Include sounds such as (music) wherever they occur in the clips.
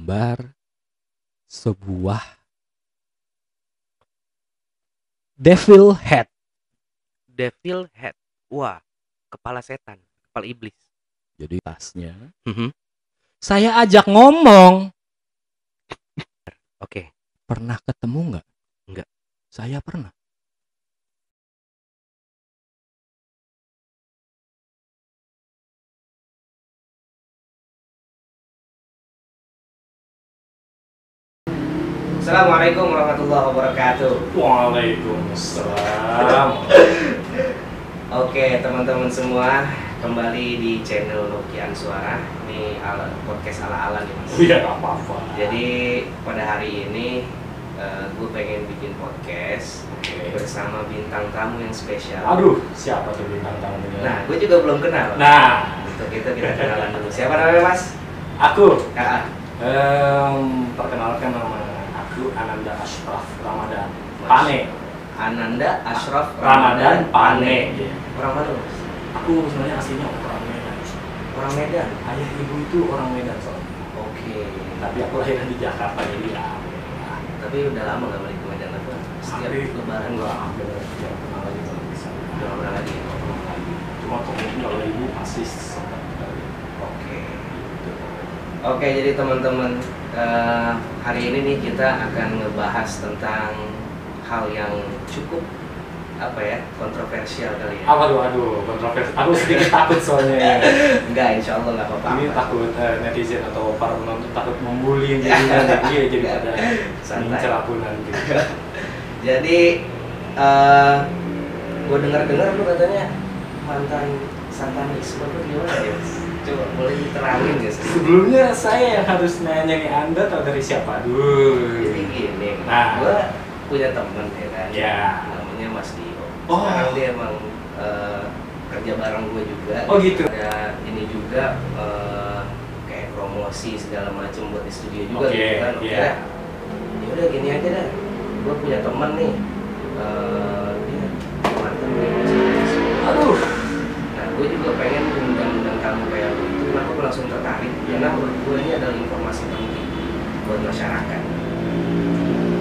menggambar sebuah devil head. Devil head. Wah, kepala setan, kepala iblis. Jadi tasnya Mhm. saya ajak ngomong. Oke. Pernah ketemu nggak? Nggak. Saya pernah. Assalamualaikum warahmatullahi wabarakatuh. Waalaikumsalam. (laughs) Oke teman-teman semua kembali di channel Nokian Suara. Ini ala, podcast ala-ala nih mas. Iya apa-apa. Jadi pada hari ini gue pengen bikin podcast Oke. bersama bintang tamu yang spesial. Aduh, siapa tuh bintang tamunya? Nah, gue juga belum kenal. Nah, Untuk itu kita kenalan dulu. Siapa namanya mas? aku Ah, em, perkenalkan nama aku Ananda Ashraf Ramadan. Pane. Ananda Ashraf Ramadan Pane. Iya. Orang mana mas? Aku sebenarnya aslinya orang Medan. Orang Medan. Ayah ibu itu orang Medan soalnya. Oke. Tapi aku lahir di Jakarta jadi ya. Tapi udah lama gak balik ke Medan apa? Setiap Hampir lebaran enggak hampir ya kenal lagi kalau bisa. Udah gak pernah lagi ya? Pernah. Cuma kalau kalau ibu pasti sempat. Oke. Gitu. Oke, jadi teman-teman eh, hari ini nih kita akan ngebahas tentang hal yang cukup apa ya kontroversial kali ya. Apa tuh? Aduh, kontroversi. Aku sedikit (laughs) takut soalnya. Enggak, insya Allah nggak apa-apa. Ini takut eh, netizen atau para penonton takut membuli jadinya (laughs) iya jadi pada ngincer aku nanti. Jadi eh gue dengar-dengar lu katanya mantan satanisme tuh gimana ya? Coba boleh diterangin sih? Sebelumnya saya yang harus nanya nih Anda tahu dari siapa? Aduh. Jadi gini, Nah. gue punya temen ya kan, Ya. namanya Mas Dio. Oh. Sekarang dia emang eh, kerja bareng gue juga. Oh, gitu. Ada ini juga eh, kayak promosi segala macam buat di studio juga Oke, gitu kan. iya. Ya udah gini aja dah. Gue punya temen nih. eh, dia mantan Aduh. Nah, gue juga pengen langsung tertarik? Karena menurut gue ini adalah informasi penting buat masyarakat.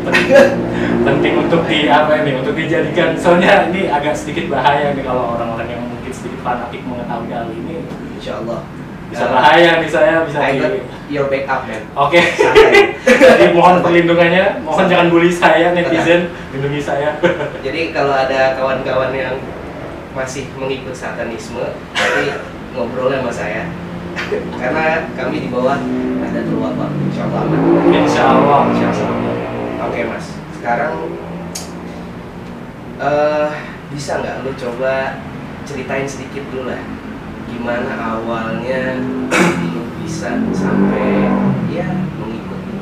Penting, (laughs) penting untuk di apa ini? Untuk dijadikan soalnya ini agak sedikit bahaya nih kalau orang-orang yang mungkin sedikit fanatik mengetahui hal ini Insya Allah. bisa bahaya nih saya bisa I di your backup man. Oke. Santai. (laughs) Jadi mohon perlindungannya, mohon jangan bully saya netizen, lindungi saya. (laughs) Jadi kalau ada kawan-kawan yang masih mengikut satanisme, nanti ngobrolnya sama saya. Karena kami di bawah ada dua bang, insya Allah aman. Insya Allah. Insya Allah. Oke mas, sekarang eh bisa nggak lu coba ceritain sedikit dulu lah gimana awalnya lu bisa sampai ya mengikuti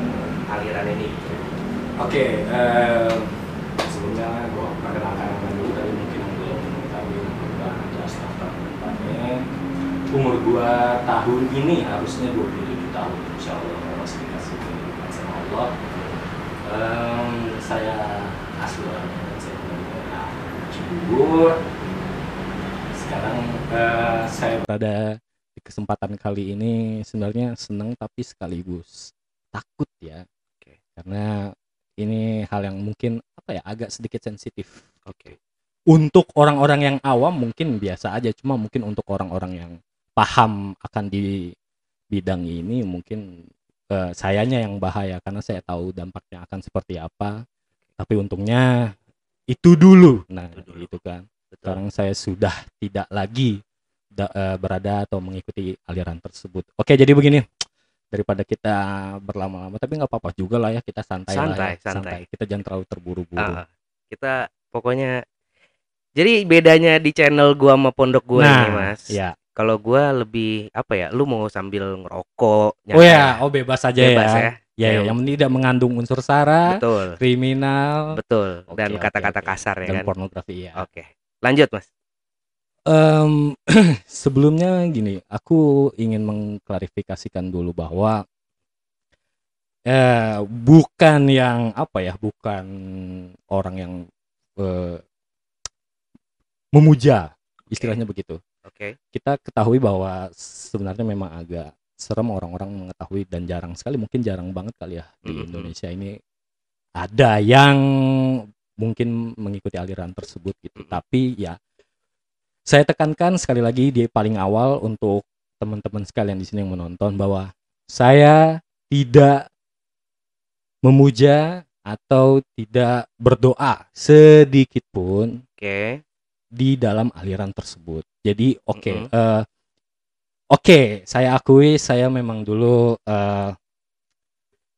aliran ini. Oke, eh, sebelumnya gue perkenalkan nama dulu tadi mungkin yang belum mengetahui nama gue ada Astafa depannya. Umur gue tahun ini harusnya 27 tahun, insya Allah kalau masih dikasih kehidupan sama Allah. Em, saya asli orang Medan, saya tinggal di daerah Cibubur. Sekarang eh, saya Pada di kesempatan kali ini sebenarnya senang tapi sekaligus takut ya. Oke. Karena ini hal yang mungkin apa ya agak sedikit sensitif. Oke. Untuk orang-orang yang awam mungkin biasa aja, cuma mungkin untuk orang-orang yang paham akan di bidang ini mungkin eh, sayanya yang bahaya karena saya tahu dampaknya akan seperti apa. Tapi untungnya itu dulu. Nah, Itu dulu. itu kan. Betul. Sekarang saya sudah tidak lagi da- eh, berada atau mengikuti aliran tersebut. Oke, jadi begini. Daripada kita berlama-lama, tapi nggak apa-apa juga lah ya kita santai, lah Santai, ya. santai. Kita jangan terlalu terburu-buru. Ah, kita pokoknya jadi bedanya di channel gua sama pondok gua nah, ini mas ya. Kalau gua lebih apa ya lu mau sambil ngerokok Oh ya, oh bebas aja bebas ya. ya, Ya, ya, yang tidak mengandung unsur sara, betul. kriminal, betul. Dan kata-kata kasar ya dan kan? pornografi ya. oke. Lanjut mas. Em, (clears throat) sebelumnya gini, aku ingin mengklarifikasikan dulu bahwa eh bukan yang apa ya, bukan orang yang eh, memuja, istilahnya begitu. Oke Kita ketahui bahwa sebenarnya memang agak serem orang-orang mengetahui dan jarang sekali mungkin jarang banget kali ya di Mhm. Indonesia ini ada yang mungkin mengikuti aliran tersebut gitu. Mhm. Tapi ya saya tekankan sekali lagi di paling awal untuk teman-teman sekalian di sini yang menonton bahwa saya tidak memuja atau tidak berdoa sedikit pun Oke. di dalam aliran tersebut. Jadi oke, Mm-mm. eh, oke, saya akui saya memang dulu eh,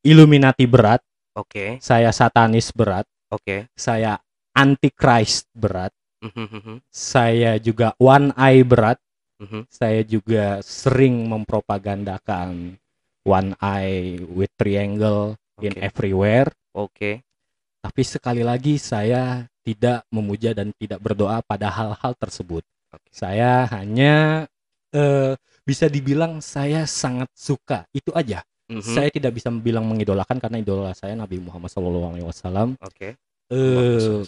Illuminati berat, Oke. saya satanis berat, Oke. saya antichrist berat, Mhm, mhm, saya juga one eye berat, mhm. saya juga sering mempropagandakan one eye with triangle in Oke. everywhere. Oke. Tapi sekali lagi saya tidak memuja dan tidak berdoa pada hal-hal tersebut. Oke. Saya hanya eh, bisa dibilang saya sangat suka itu aja. Mhm. Saya tidak bisa bilang mengidolakan karena idola saya Nabi Muhammad SAW. Oke. Eh,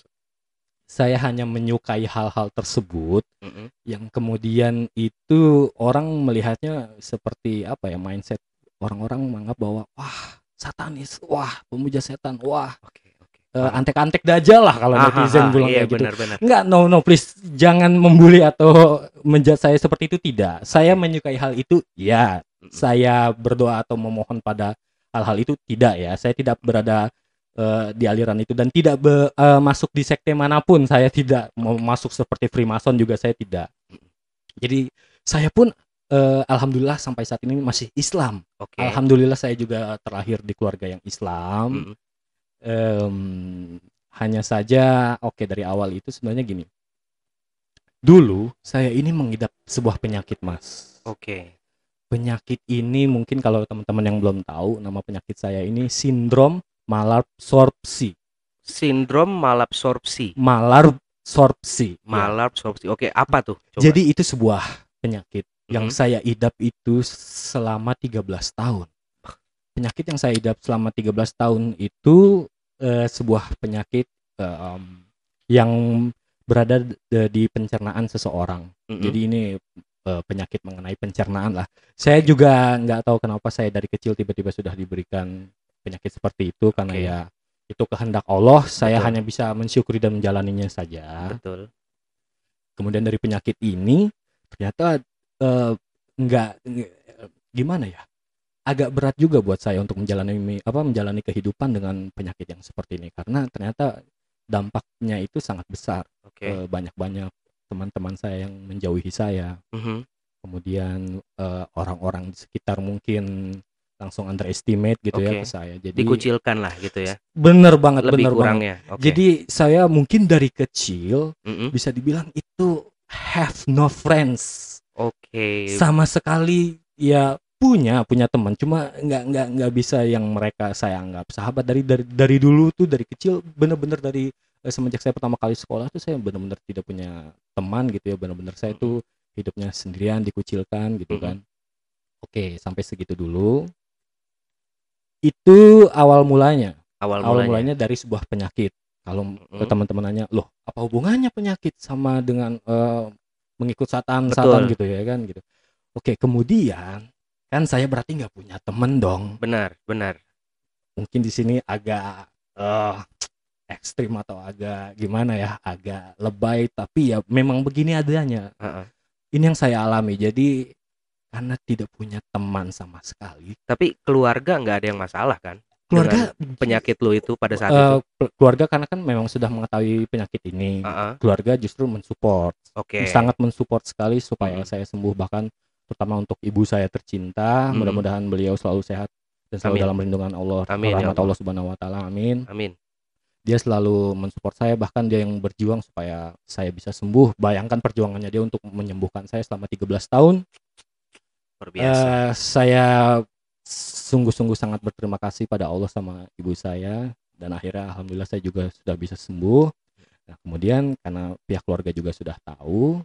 saya hanya menyukai hal-hal tersebut Mhm. yang kemudian itu orang melihatnya seperti apa ya mindset orang-orang menganggap bahwa wah satanis, wah pemuja setan, wah Oke. Eh, antek-antek dajal lah kalau netizen bilang iya kayak gitu. benar-benar. Enggak, no no please jangan membuli atau menjat saya seperti itu tidak. Saya menyukai hal itu ya. Saya berdoa atau memohon pada hal-hal itu tidak ya. Saya tidak berada eh, di aliran itu dan tidak be- eh, masuk di sekte mana pun. Saya tidak mau masuk seperti Freemason juga saya tidak. Jadi saya pun eh, alhamdulillah sampai saat ini masih Islam. Oke. Alhamdulillah saya juga terlahir di keluarga yang Islam. Mhm. Em, hanya saja oke dari awal itu sebenarnya gini. Dulu saya ini mengidap sebuah penyakit, Mas. Oke. Penyakit ini mungkin kalau teman-teman yang belum tahu nama penyakit saya ini sindrom malabsorpsi. Sindrom malabsorpsi. Malabsorpsi. Ya. Malabsorpsi. Oke, apa tuh? Coba. Jadi itu sebuah penyakit yang Mhm. saya idap itu selama 13 tahun. Penyakit yang saya idap selama 13 tahun itu eh, sebuah penyakit em, yang berada di pencernaan seseorang. Mhm. Jadi ini eh, penyakit mengenai pencernaan lah. Saya juga nggak tahu kenapa saya dari kecil tiba-tiba sudah diberikan penyakit seperti itu karena ya itu kehendak Allah. Saya Betul. hanya bisa mensyukuri dan menjalaninya saja betul. kemudian dari penyakit ini ternyata nggak gimana ya agak berat juga buat saya untuk menjalani apa menjalani kehidupan dengan penyakit yang seperti ini karena ternyata dampaknya itu sangat besar Oke. Eh, banyak-banyak teman-teman saya yang menjauhi saya Mhm. kemudian eh, orang-orang di sekitar mungkin langsung underestimate gitu ya Oke. ke saya jadi Dikucilkan lah gitu ya. bener banget Lebih bener banget kurangnya. Oke. jadi saya mungkin dari kecil Mhm. bisa dibilang itu have no friends Oke. sama sekali ya punya punya teman. Cuma nggak nggak nggak bisa yang mereka saya anggap sahabat. Dari dari dari dulu tuh dari kecil bener-bener dari eh, semenjak saya pertama kali sekolah tuh saya bener-bener tidak punya teman gitu ya. Bener-bener saya tuh hidupnya sendirian dikucilkan gitu kan. Oke sampai segitu dulu. Itu awal mulanya. Awal awal mulanya. mulanya dari sebuah penyakit. Kalau Mhm. teman-teman nanya loh apa hubungannya penyakit sama dengan eh, mengikut satan Betul. satan gitu ya kan? Gitu. Oke kemudian kan saya berarti nggak punya temen dong Benar, benar. mungkin di sini agak eh ekstrim atau agak gimana ya agak lebay tapi ya memang begini adanya Heeh. ini yang saya alami jadi karena tidak punya teman sama sekali Tapi keluarga nggak ada yang masalah kan? keluarga Penyakit lu itu pada saat eh, itu. keluarga karena kan memang sudah mengetahui penyakit ini Heeh. keluarga justru mensupport Oke. sangat mensupport sekali supaya Hmm. saya sembuh bahkan terutama untuk ibu saya tercinta Hmm. mudah-mudahan beliau selalu sehat dan selalu Amin. dalam lindungan Allah Amin, ya rahmat Allah. Allah subhanahu wa taala amin Amin. dia selalu mensupport saya bahkan dia yang berjuang supaya saya bisa sembuh bayangkan perjuangannya dia untuk menyembuhkan saya selama 13 tahun Luar biasa. Eh, saya sungguh-sungguh sangat berterima kasih pada Allah sama ibu saya dan akhirnya alhamdulillah saya juga sudah bisa sembuh. Nah, kemudian karena pihak keluarga juga sudah tahu,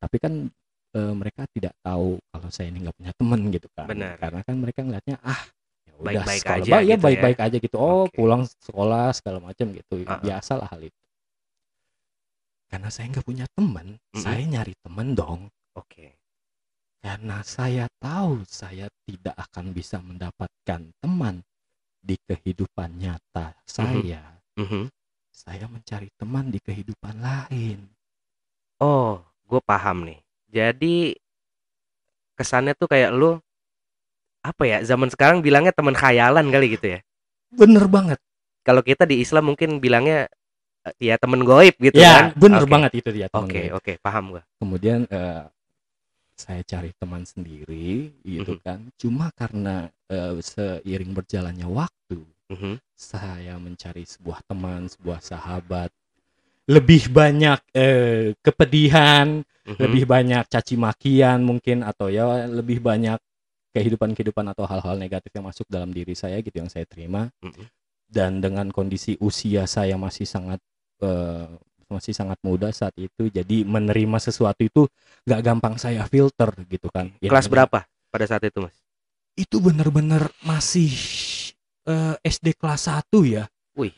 tapi kan eh, mereka tidak tahu kalau saya ini nggak punya teman gitu kan. Benar. Karena kan mereka ngeliatnya ah ya udah Baik-baik sekolah aja ba- ya gitu ya. baik-baik aja gitu. Oh, Oke. pulang sekolah segala macam gitu. Ah, ah. Biasalah hal itu. Karena saya nggak punya teman, Mm-mm. saya nyari teman dong Oke. karena saya tahu saya tidak akan bisa mendapatkan teman di kehidupan nyata saya. Mhm. Saya mencari teman di kehidupan lain. Oh, gue paham nih. Jadi kesannya tuh kayak lu apa ya? Zaman sekarang bilangnya teman khayalan kali gitu ya. Bener banget. Kalau kita di Islam mungkin bilangnya ya temen goib gitu ya, kan. bener Oke. banget itu dia teman Oke, gue. oke, paham gua. Kemudian eh, saya cari teman sendiri gitu Mhm. kan. Cuma karena eh, seiring berjalannya waktu, Mhm. saya mencari sebuah teman, sebuah sahabat. Lebih banyak eh, kepedihan, Mhm. lebih banyak caci makian mungkin atau ya lebih banyak kehidupan-kehidupan atau hal-hal negatif yang masuk dalam diri saya gitu yang saya terima Mhm. dan dengan kondisi usia saya masih sangat eh, masih sangat muda saat itu jadi menerima sesuatu itu gak gampang saya filter gitu kan Ya, Kelas berapa pada saat itu, Mas? itu bener-bener masih eh, SD kelas 1 ya Wih.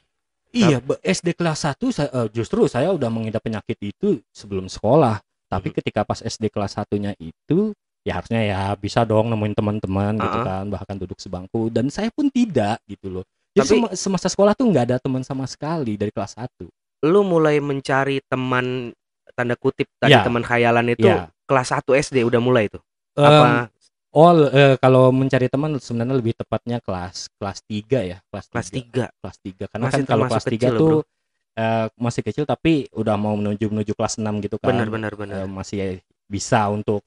Iya SD kelas 1 saya, eh, justru saya udah mengidap penyakit itu sebelum sekolah tapi Mhm. ketika pas SD kelas satunya itu ya harusnya ya bisa dong nemuin teman-teman gitu Uh-uh. kan bahkan duduk sebangku dan saya pun tidak gitu loh jadi Tapi- sema- semasa sekolah tuh nggak ada teman sama sekali dari kelas 1 Lu mulai mencari teman tanda kutip tadi Ya. teman khayalan itu Ya. kelas 1 SD udah mulai tuh. Em, Apa oh eh, kalau mencari teman sebenarnya lebih tepatnya kelas kelas 3 ya kelas kelas 3 3? kelas 3 karena Masih kan kalau kelas 3 kecil, tuh eh, masih kecil tapi udah mau menuju menuju kelas 6 gitu kan Benar benar benar. Eh, masih bisa untuk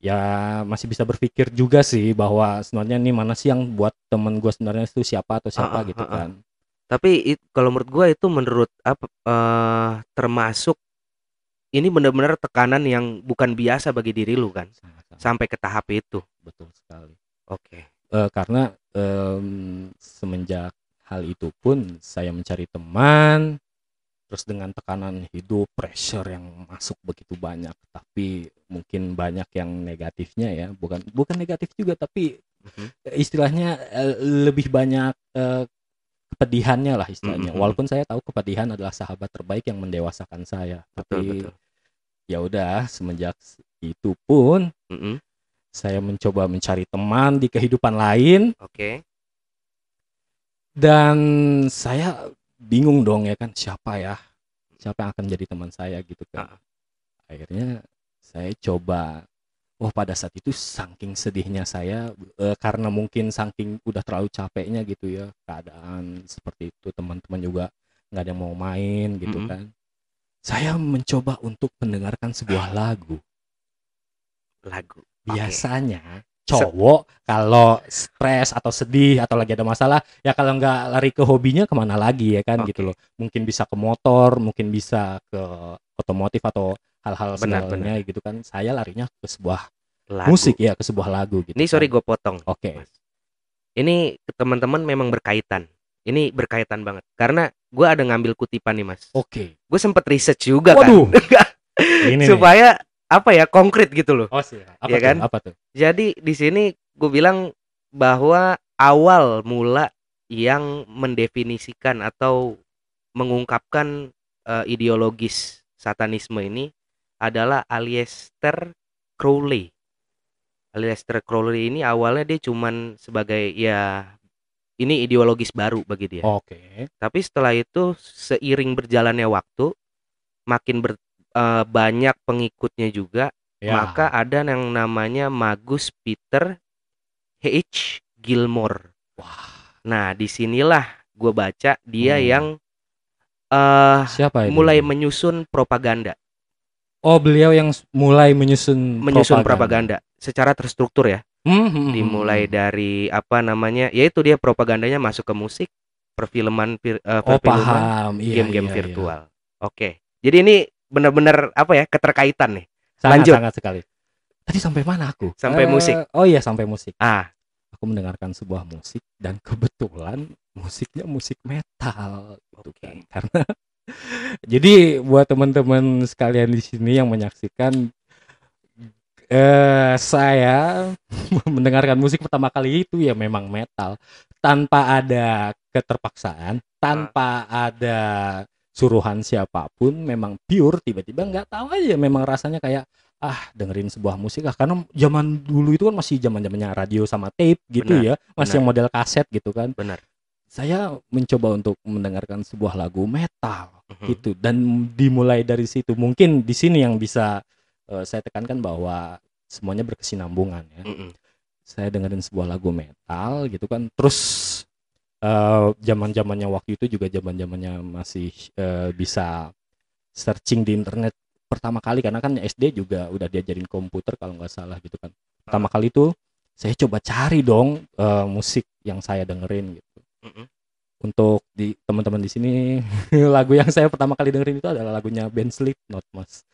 ya masih bisa berpikir juga sih bahwa sebenarnya nih mana sih yang buat temen gue sebenarnya itu siapa atau siapa Ah, ah, gitu ah, ah. kan Tapi it- kalau menurut gua itu menurut apa eh, termasuk ini benar-benar tekanan yang bukan biasa bagi diri lu kan Sangat-sangat sampai ke tahap itu. betul sekali Oke. Eh, karena em, semenjak hal itu pun saya mencari teman terus dengan tekanan hidup pressure yang masuk begitu banyak tapi mungkin banyak yang negatifnya ya bukan bukan negatif juga tapi Mhm. istilahnya eh, lebih banyak eh, kepedihannya lah istilahnya Mhm. walaupun saya tahu kepedihan adalah sahabat terbaik yang mendewasakan saya Betul tapi betul. ya udah semenjak itu pun Mm-mm. saya mencoba mencari teman di kehidupan lain Oke. dan saya bingung dong ya kan siapa ya siapa yang akan jadi teman saya gitu kan Ah. akhirnya saya coba oh pada saat itu saking sedihnya saya eh, karena mungkin saking udah terlalu capeknya gitu ya keadaan seperti itu teman-teman juga nggak ada yang mau main gitu Mm-mm. kan saya mencoba untuk mendengarkan sebuah lagu Lagu. biasanya cowok kalau stres atau sedih atau lagi ada masalah ya kalau nggak lari ke hobinya ke mana lagi ya kan Oke. gitu loh mungkin bisa ke motor mungkin bisa ke otomotif atau hal-hal Benar, segalanya gitu kan saya larinya ke sebuah Lagu. musik ya ke sebuah lagu gitu Ini sorry kan. gue potong. oke Mas. Ini teman-teman memang berkaitan. Ini berkaitan banget karena gue ada ngambil kutipan nih mas. oke Gue sempet research juga waduh (laughs) kan. ini nih. Supaya apa ya konkret gitu loh. oh sih apa Iya tuh kan? apa tuh Jadi di sini gue bilang bahwa awal mula yang mendefinisikan atau mengungkapkan eh, ideologis satanisme ini adalah Aleister Crowley. Aleister Crowley ini awalnya dia cuman sebagai ya ini ideologis baru bagi dia. oke Tapi setelah itu seiring berjalannya waktu makin ber- eh, banyak pengikutnya juga ya maka ada yang namanya Magus Peter H. Gilmore. wah Nah, di sinilah gue baca dia Hmm. yang eh siapa ini mulai menyusun propaganda, oh beliau yang mulai menyusun menyusun propaganda secara terstruktur ya. Hmm, hmm, hmm, Dimulai hmm. dari apa namanya, yaitu dia propagandanya masuk ke musik, perfilman, vir- eh, oh perfilman, paham Iya, game-game iya, iya. virtual. Oke, jadi ini benar-benar apa ya keterkaitan nih. sangat Lanjut. sangat sekali tadi sampai mana aku Sampai Eh, musik. oh iya sampai musik Ah, aku mendengarkan sebuah musik dan kebetulan musiknya musik metal gitu Oke. kan karena jadi buat teman-teman sekalian di sini yang menyaksikan eh saya (laughs) mendengarkan musik pertama kali itu ya memang metal. Tanpa ada keterpaksaan tanpa ada suruhan siapa pun memang pure tiba-tiba nggak tahu aja. Memang rasanya kayak ah dengerin sebuah musik ah karena zaman dulu itu kan masih zaman zamannya radio sama tape gitu Benar, ya. Masih benar. yang model kaset gitu kan. Benar. Saya mencoba untuk mendengarkan sebuah lagu metal Mhm. gitu. Dan dimulai dari situ mungkin di sini yang bisa eh, saya tekankan bahwa semuanya berkesinambungan ya. Mm-mm. saya dengerin sebuah lagu metal gitu kan. Terus eh, zaman zamannya waktu itu juga zaman zamannya masih eh, bisa searching di internet pertama kali. Karena kan SD juga udah diajarin komputer kalau nggak salah gitu kan. Pertama kali itu saya coba cari dong eh, musik yang saya dengerin gitu Mm-mm. untuk di teman-teman di sini (laughs) lagu yang saya pertama kali dengerin itu adalah lagunya band Slipknot mas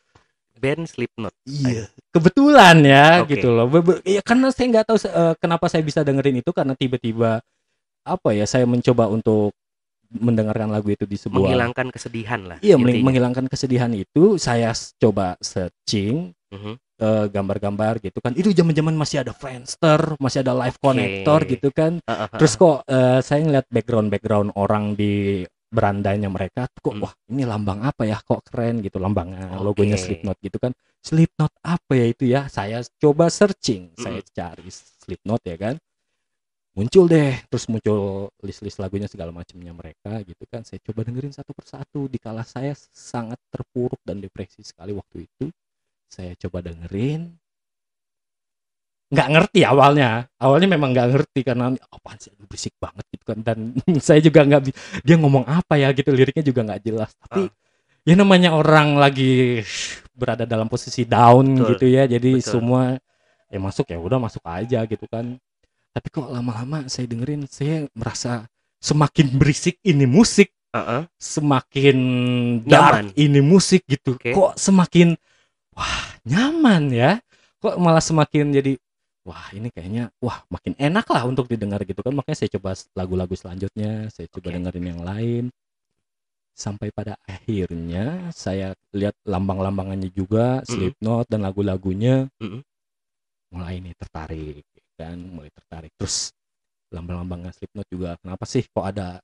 Band Slipknot. Iya, kebetulan ya Oke. gitu loh. Be- be- ya karena saya nggak tahu eh, kenapa saya bisa dengerin itu karena tiba-tiba apa ya saya mencoba untuk mendengarkan lagu itu di sebuah Menghilangkan kesedihan lah. Iya, intinya. menghilangkan kesedihan itu saya coba searching Mhm. eh, gambar-gambar gitu kan. Itu zaman-zaman masih ada Friendster, masih ada Live Oke. Connector gitu kan. Ah, ah. Terus kok eh, saya ngeliat background-background orang di berandanya mereka kok Hmm. wah ini lambang apa ya kok keren gitu lambangnya Oke. logonya Slipknot gitu kan Slipknot apa ya itu ya saya coba searching saya Hmm. cari Slipknot ya kan muncul deh terus muncul list-list lagunya segala macamnya mereka gitu kan saya coba dengerin satu persatu dikala saya sangat terpuruk dan depresi sekali waktu itu saya coba dengerin. Nggak ngerti awalnya. Awalnya memang nggak ngerti karena apaan sih aduh, berisik banget gitu kan. Dan (laughs) saya juga nggak dia ngomong apa ya gitu. Liriknya juga nggak jelas. Tapi ya namanya orang lagi berada dalam posisi down Betul, gitu ya. Jadi betul. semua ya masuk ya udah masuk aja gitu kan. Tapi kok lama-lama saya dengerin saya merasa semakin berisik ini musik. Ah, ah. semakin Nyaman. dark ini musik gitu. Oke. kok semakin wah nyaman ya kok malah semakin jadi wah ini kayaknya wah makin enak lah untuk didengar gitu kan makanya saya coba lagu-lagu selanjutnya saya coba Oke. dengerin yang lain sampai pada akhirnya saya lihat lambang-lambangannya juga Mm-mm. Slipknot dan lagu-lagunya Mm-mm. mulai ini tertarik kan mulai tertarik terus lambang-lambangnya Slipknot juga kenapa sih kok ada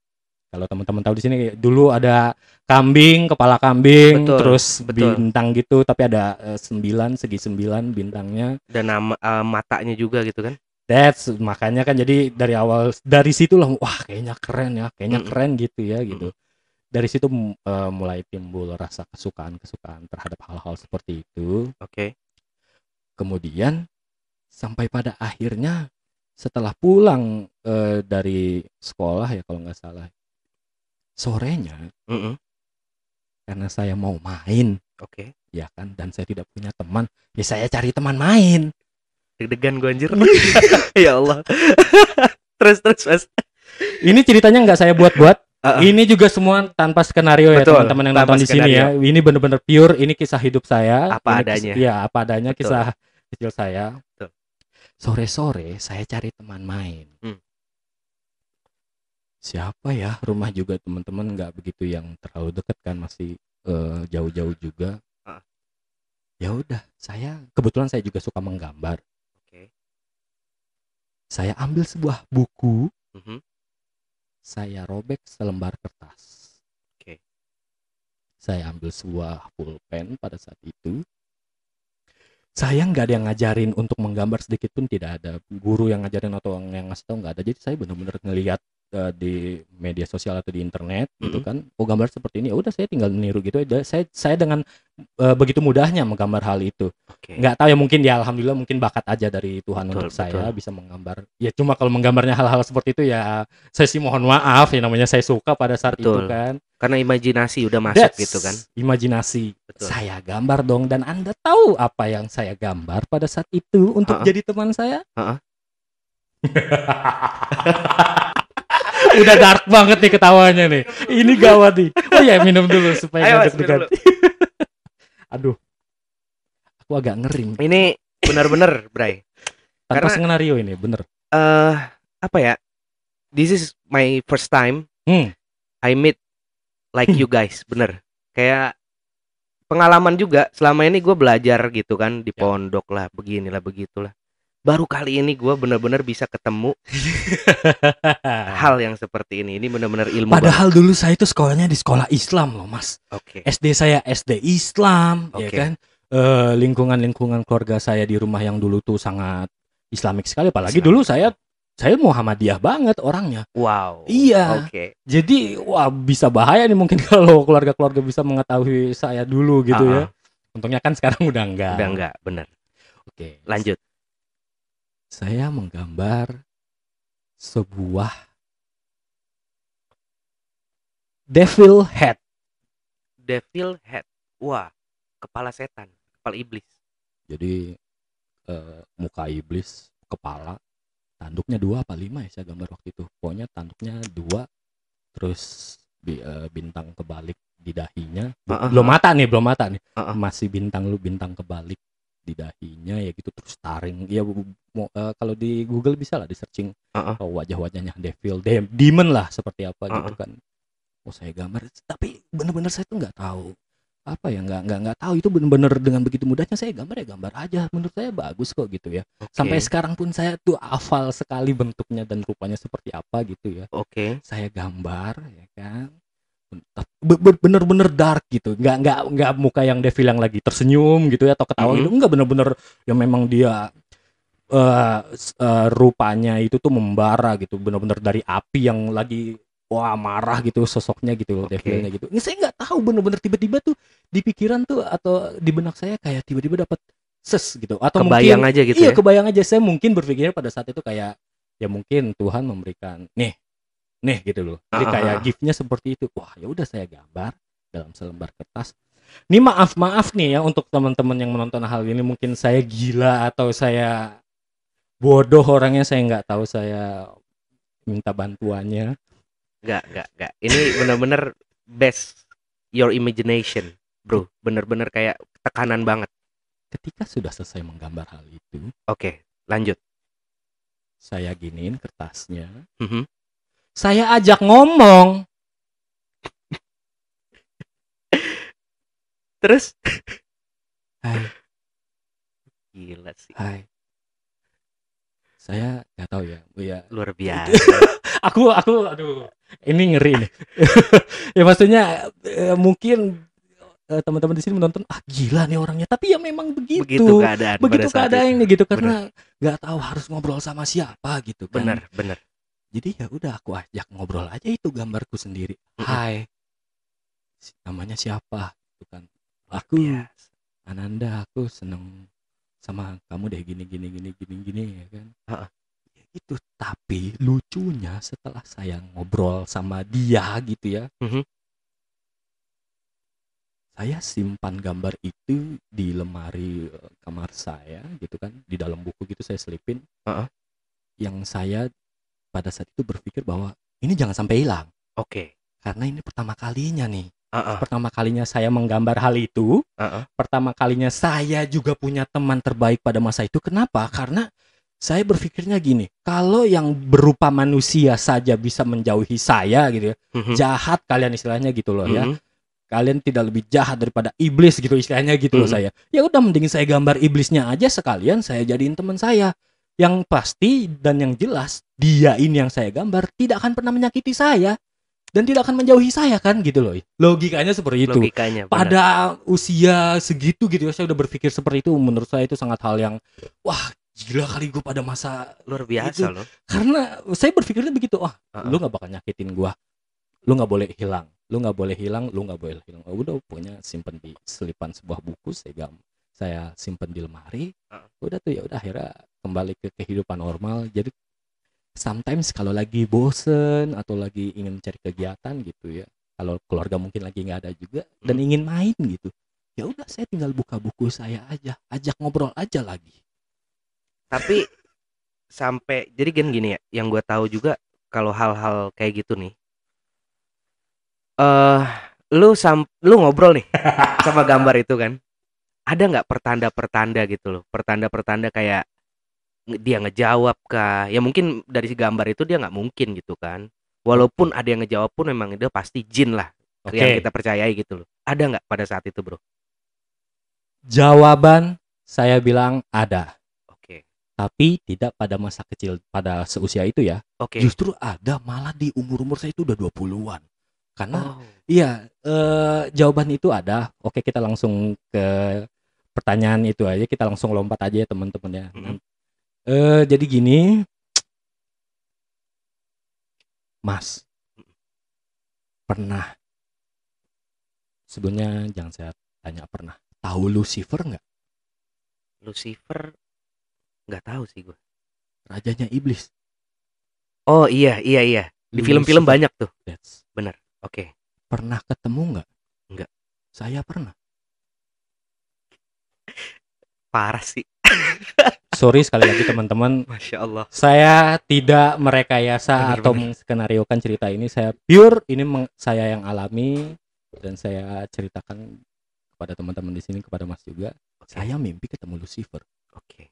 kalau teman-teman tahu di sini dulu ada kambing kepala kambing Betul, terus betul. bintang gitu tapi ada eh, sembilan segi sembilan bintangnya Dan nama ah, matanya juga gitu kan. that's makanya kan jadi dari awal dari situ lah wah kayaknya keren ya kayaknya Mm-mm. keren gitu ya gitu dari situ eh, mulai timbul rasa kesukaan kesukaan terhadap hal-hal seperti itu Oke. kemudian sampai pada akhirnya setelah pulang eh, dari sekolah ya kalau nggak salah sorenya Mm-mm. karena saya mau main Oke. ya kan dan saya tidak punya teman ya saya cari teman main Deg-degan gue anjir. (laughs) ya Allah. (laughs) terus terus Mas. ini ceritanya nggak saya buat-buat Ah, ah. ini juga semua tanpa skenario ya teman-teman yang nonton di sini ya ini bener-bener pure ini kisah hidup saya Apa Ini adanya. ya apa adanya Betul. kisah kecil saya Betul. sore-sore saya cari teman main Hmm. Siapa ya rumah juga teman-teman nggak begitu yang terlalu dekat kan masih eh, jauh-jauh juga Ah. ya udah saya kebetulan saya juga suka menggambar Oke. saya ambil sebuah buku Mhm. saya robek selembar kertas Oke. saya ambil sebuah pulpen pada saat itu saya nggak ada yang ngajarin untuk menggambar sedikit pun tidak ada guru yang ngajarin atau yang ngasih tahu nggak ada jadi saya benar-benar ngelihat eh, di media sosial atau di internet gitu Mhm. kan oh gambar seperti ini ya udah saya tinggal niru gitu aja saya saya dengan eh, begitu mudahnya menggambar hal itu Oke. nggak tahu ya mungkin ya alhamdulillah mungkin bakat aja dari Tuhan Betul, untuk saya betul. bisa menggambar ya cuma kalau menggambarnya hal-hal seperti itu ya saya sih mohon maaf ya namanya saya suka pada saat itu Betul. kan Karena imajinasi udah masuk That's gitu kan. imajinasi Betul. saya gambar dong dan anda tahu apa yang saya gambar pada saat itu untuk Ha-ha. jadi teman saya Ha-ha. (laughs) udah dark banget nih ketawanya nih ini gawat nih oh ya minum dulu supaya Ayo, nggak Mas, aduh aku agak ngering Ini benar-benar, Bray. tanpa Karena- skenario ini bener eh apa ya? This is my first time Hmm. I meet like you guys, (laughs) bener. Kayak pengalaman juga selama ini gue belajar gitu kan di Ya. pondok lah, beginilah begitulah. Baru kali ini gue benar-benar bisa ketemu (laughs) hal yang seperti ini. Ini benar-benar ilmu. Padahal dulu saya itu sekolahnya di sekolah Islam loh mas banget. Oke. SD saya SD Islam ya Oke. kan eh, lingkungan-lingkungan keluarga saya di rumah yang dulu tuh sangat Islamik sekali apalagi Islamik dulu saya saya Muhammadiyah banget orangnya. Wow. Iya. Oke. Jadi wah bisa bahaya nih mungkin (laughs) kalau keluarga-keluarga bisa mengetahui saya dulu gitu ya. Ah, Untungnya kan sekarang udah enggak. Udah enggak, bener. Oke. Lanjut. Saya menggambar sebuah devil head. Devil head. Wah, kepala setan, kepala iblis. Jadi eh, muka iblis, kepala, tanduknya dua apa lima ya saya gambar waktu itu. Pokoknya tanduknya dua, terus bi- eh, bintang kebalik di dahinya. Ah, ah, belum mata nih, belum mata nih. Ah, ah. Masih bintang lu bintang kebalik di dahinya ya gitu terus taring. Ya mau, eh, kalau di Google bisa lah di searching ah. oh, wajah-wajahnya devil, dem- demon lah seperti apa Ah, gitu kan. Oh saya gambar, tapi bener-bener saya tuh nggak tahu apa ya nggak nggak nggak tahu itu bener-bener dengan begitu mudahnya saya gambar ya gambar aja menurut saya bagus kok gitu ya Oke. sampai sekarang pun saya tuh hafal sekali bentuknya dan rupanya seperti apa gitu ya Oke. saya gambar ya kan bener-bener dark gitu nggak nggak nggak muka yang devil yang lagi tersenyum gitu ya atau ketawa Mhm. gitu nggak bener-bener yang memang dia s- eh, rupanya itu tuh membara gitu bener-bener dari api yang lagi wah marah gitu sosoknya gitu Oke. devilnya gitu ini saya nggak tahu bener-bener tiba-tiba tuh di pikiran tuh atau di benak saya kayak tiba-tiba dapat ses gitu atau Kebayang mungkin aja gitu iya ya. kebayang aja saya mungkin berpikirnya pada saat itu kayak ya mungkin Tuhan memberikan nih nih gitu loh jadi kayak giftnya seperti itu wah ya udah saya gambar dalam selembar kertas ini maaf maaf nih ya untuk teman-teman yang menonton hal ini mungkin saya gila atau saya bodoh orangnya saya nggak tahu saya minta bantuannya Enggak, enggak, enggak. Ini bener-bener best your imagination, bro. Bener-bener kayak tekanan banget. ketika sudah selesai menggambar hal itu Oke, lanjut. saya giniin kertasnya Mhm. Saya ajak ngomong Terus? hai Gila sih. hai saya nggak tahu ya ya Luar (laughs) biasa. aku aku aduh ini ngeri nih (laughs) ya maksudnya eh, mungkin eh, teman-teman di sini menonton ah gila nih orangnya tapi ya memang begitu Begitu keadaan begitu itu. keadaannya gitu karena nggak tahu harus ngobrol sama siapa gitu kan Bener, bener. Jadi ya udah aku ajak ngobrol aja itu gambarku sendiri. Hai. Si- namanya siapa? Gitu kan. Aku Biasa. Ananda aku seneng sama kamu deh gini gini gini gini gini ya kan? Ha-ha. Ya gitu. Tapi lucunya setelah saya ngobrol sama dia gitu ya. Mhm. saya simpan gambar itu di lemari eh, kamar saya gitu kan. Di dalam buku gitu saya selipin. Ha-ha. yang saya pada saat itu berpikir bahwa ini jangan sampai hilang Oke. karena ini pertama kalinya nih ah, pertama kalinya saya menggambar hal itu ah. pertama kalinya saya juga punya teman terbaik pada masa itu. Kenapa? Karena saya berpikirnya gini, kalau yang berupa manusia saja bisa menjauhi saya gitu ya, Mhm. jahat kalian istilahnya gitu loh ya. Mhm. Kalian tidak lebih jahat daripada iblis gitu istilahnya gitu loh Mhm. saya. Ya udah mending saya gambar iblisnya aja sekalian saya jadiin teman saya. Yang pasti dan yang jelas dia ini yang saya gambar tidak akan pernah menyakiti saya dan tidak akan menjauhi saya kan? Gitu loh. Logikanya seperti itu. Logikanya. pada usia segitu gitu ya saya udah berpikir seperti itu. Menurut saya itu sangat hal yang wah gila kali gue pada masa luar biasa itu- loh. karena saya berpikirnya begitu wah Ah, lu nggak bakal nyakitin gua. Lu nggak boleh hilang. Lu nggak boleh hilang. Lu nggak boleh hilang. Oh, udah pokoknya simpen di selipan sebuah buku saya gam saya simpen di lemari Ah. udah tuh ya udah akhirnya kembali ke kehidupan normal jadi sometimes kalau lagi bosen atau lagi ingin mencari kegiatan gitu ya kalau keluarga mungkin lagi nggak ada juga dan Hmm. ingin main gitu ya udah saya tinggal buka buku saya aja ajak ngobrol aja lagi Tapi sampai jadi gini gini ya, yang gue tahu juga kalau hal-hal kayak gitu nih. Eh, lu sam lu ngobrol nih sama gambar itu kan. Ada nggak pertanda-pertanda gitu loh, pertanda-pertanda kayak dia ngejawab kah? Ya mungkin dari si gambar itu dia nggak mungkin gitu kan. Walaupun ada yang ngejawab pun memang itu pasti jin lah oke yang kita percayai gitu loh. Ada nggak pada saat itu bro? jawaban saya bilang ada Oke, tapi tidak pada masa kecil pada seusia itu ya oke. justru ada malah di umur-umur saya itu udah 20-an karena Oh, iya eh, jawaban itu ada oke kita langsung ke pertanyaan itu aja kita langsung lompat aja ya teman-teman ya. Mm-mm. Eh jadi gini, Mas, pernah sebelumnya jangan saya tanya pernah tahu Lucifer nggak? Lucifer nggak tahu sih gue. Rajanya iblis. Oh iya iya iya. Di film-film banyak tuh. That's- Oke. Pernah ketemu nggak? Nggak. Saya pernah. Parah sih. (laughs) Sorry sekali lagi teman-teman. Masya Allah. Saya tidak merekayasa Benar, atau benar. menskenariokan cerita ini. Saya pure ini saya yang alami dan saya ceritakan kepada teman-teman di sini kepada Mas juga. Oke. Saya mimpi ketemu Lucifer. Oke.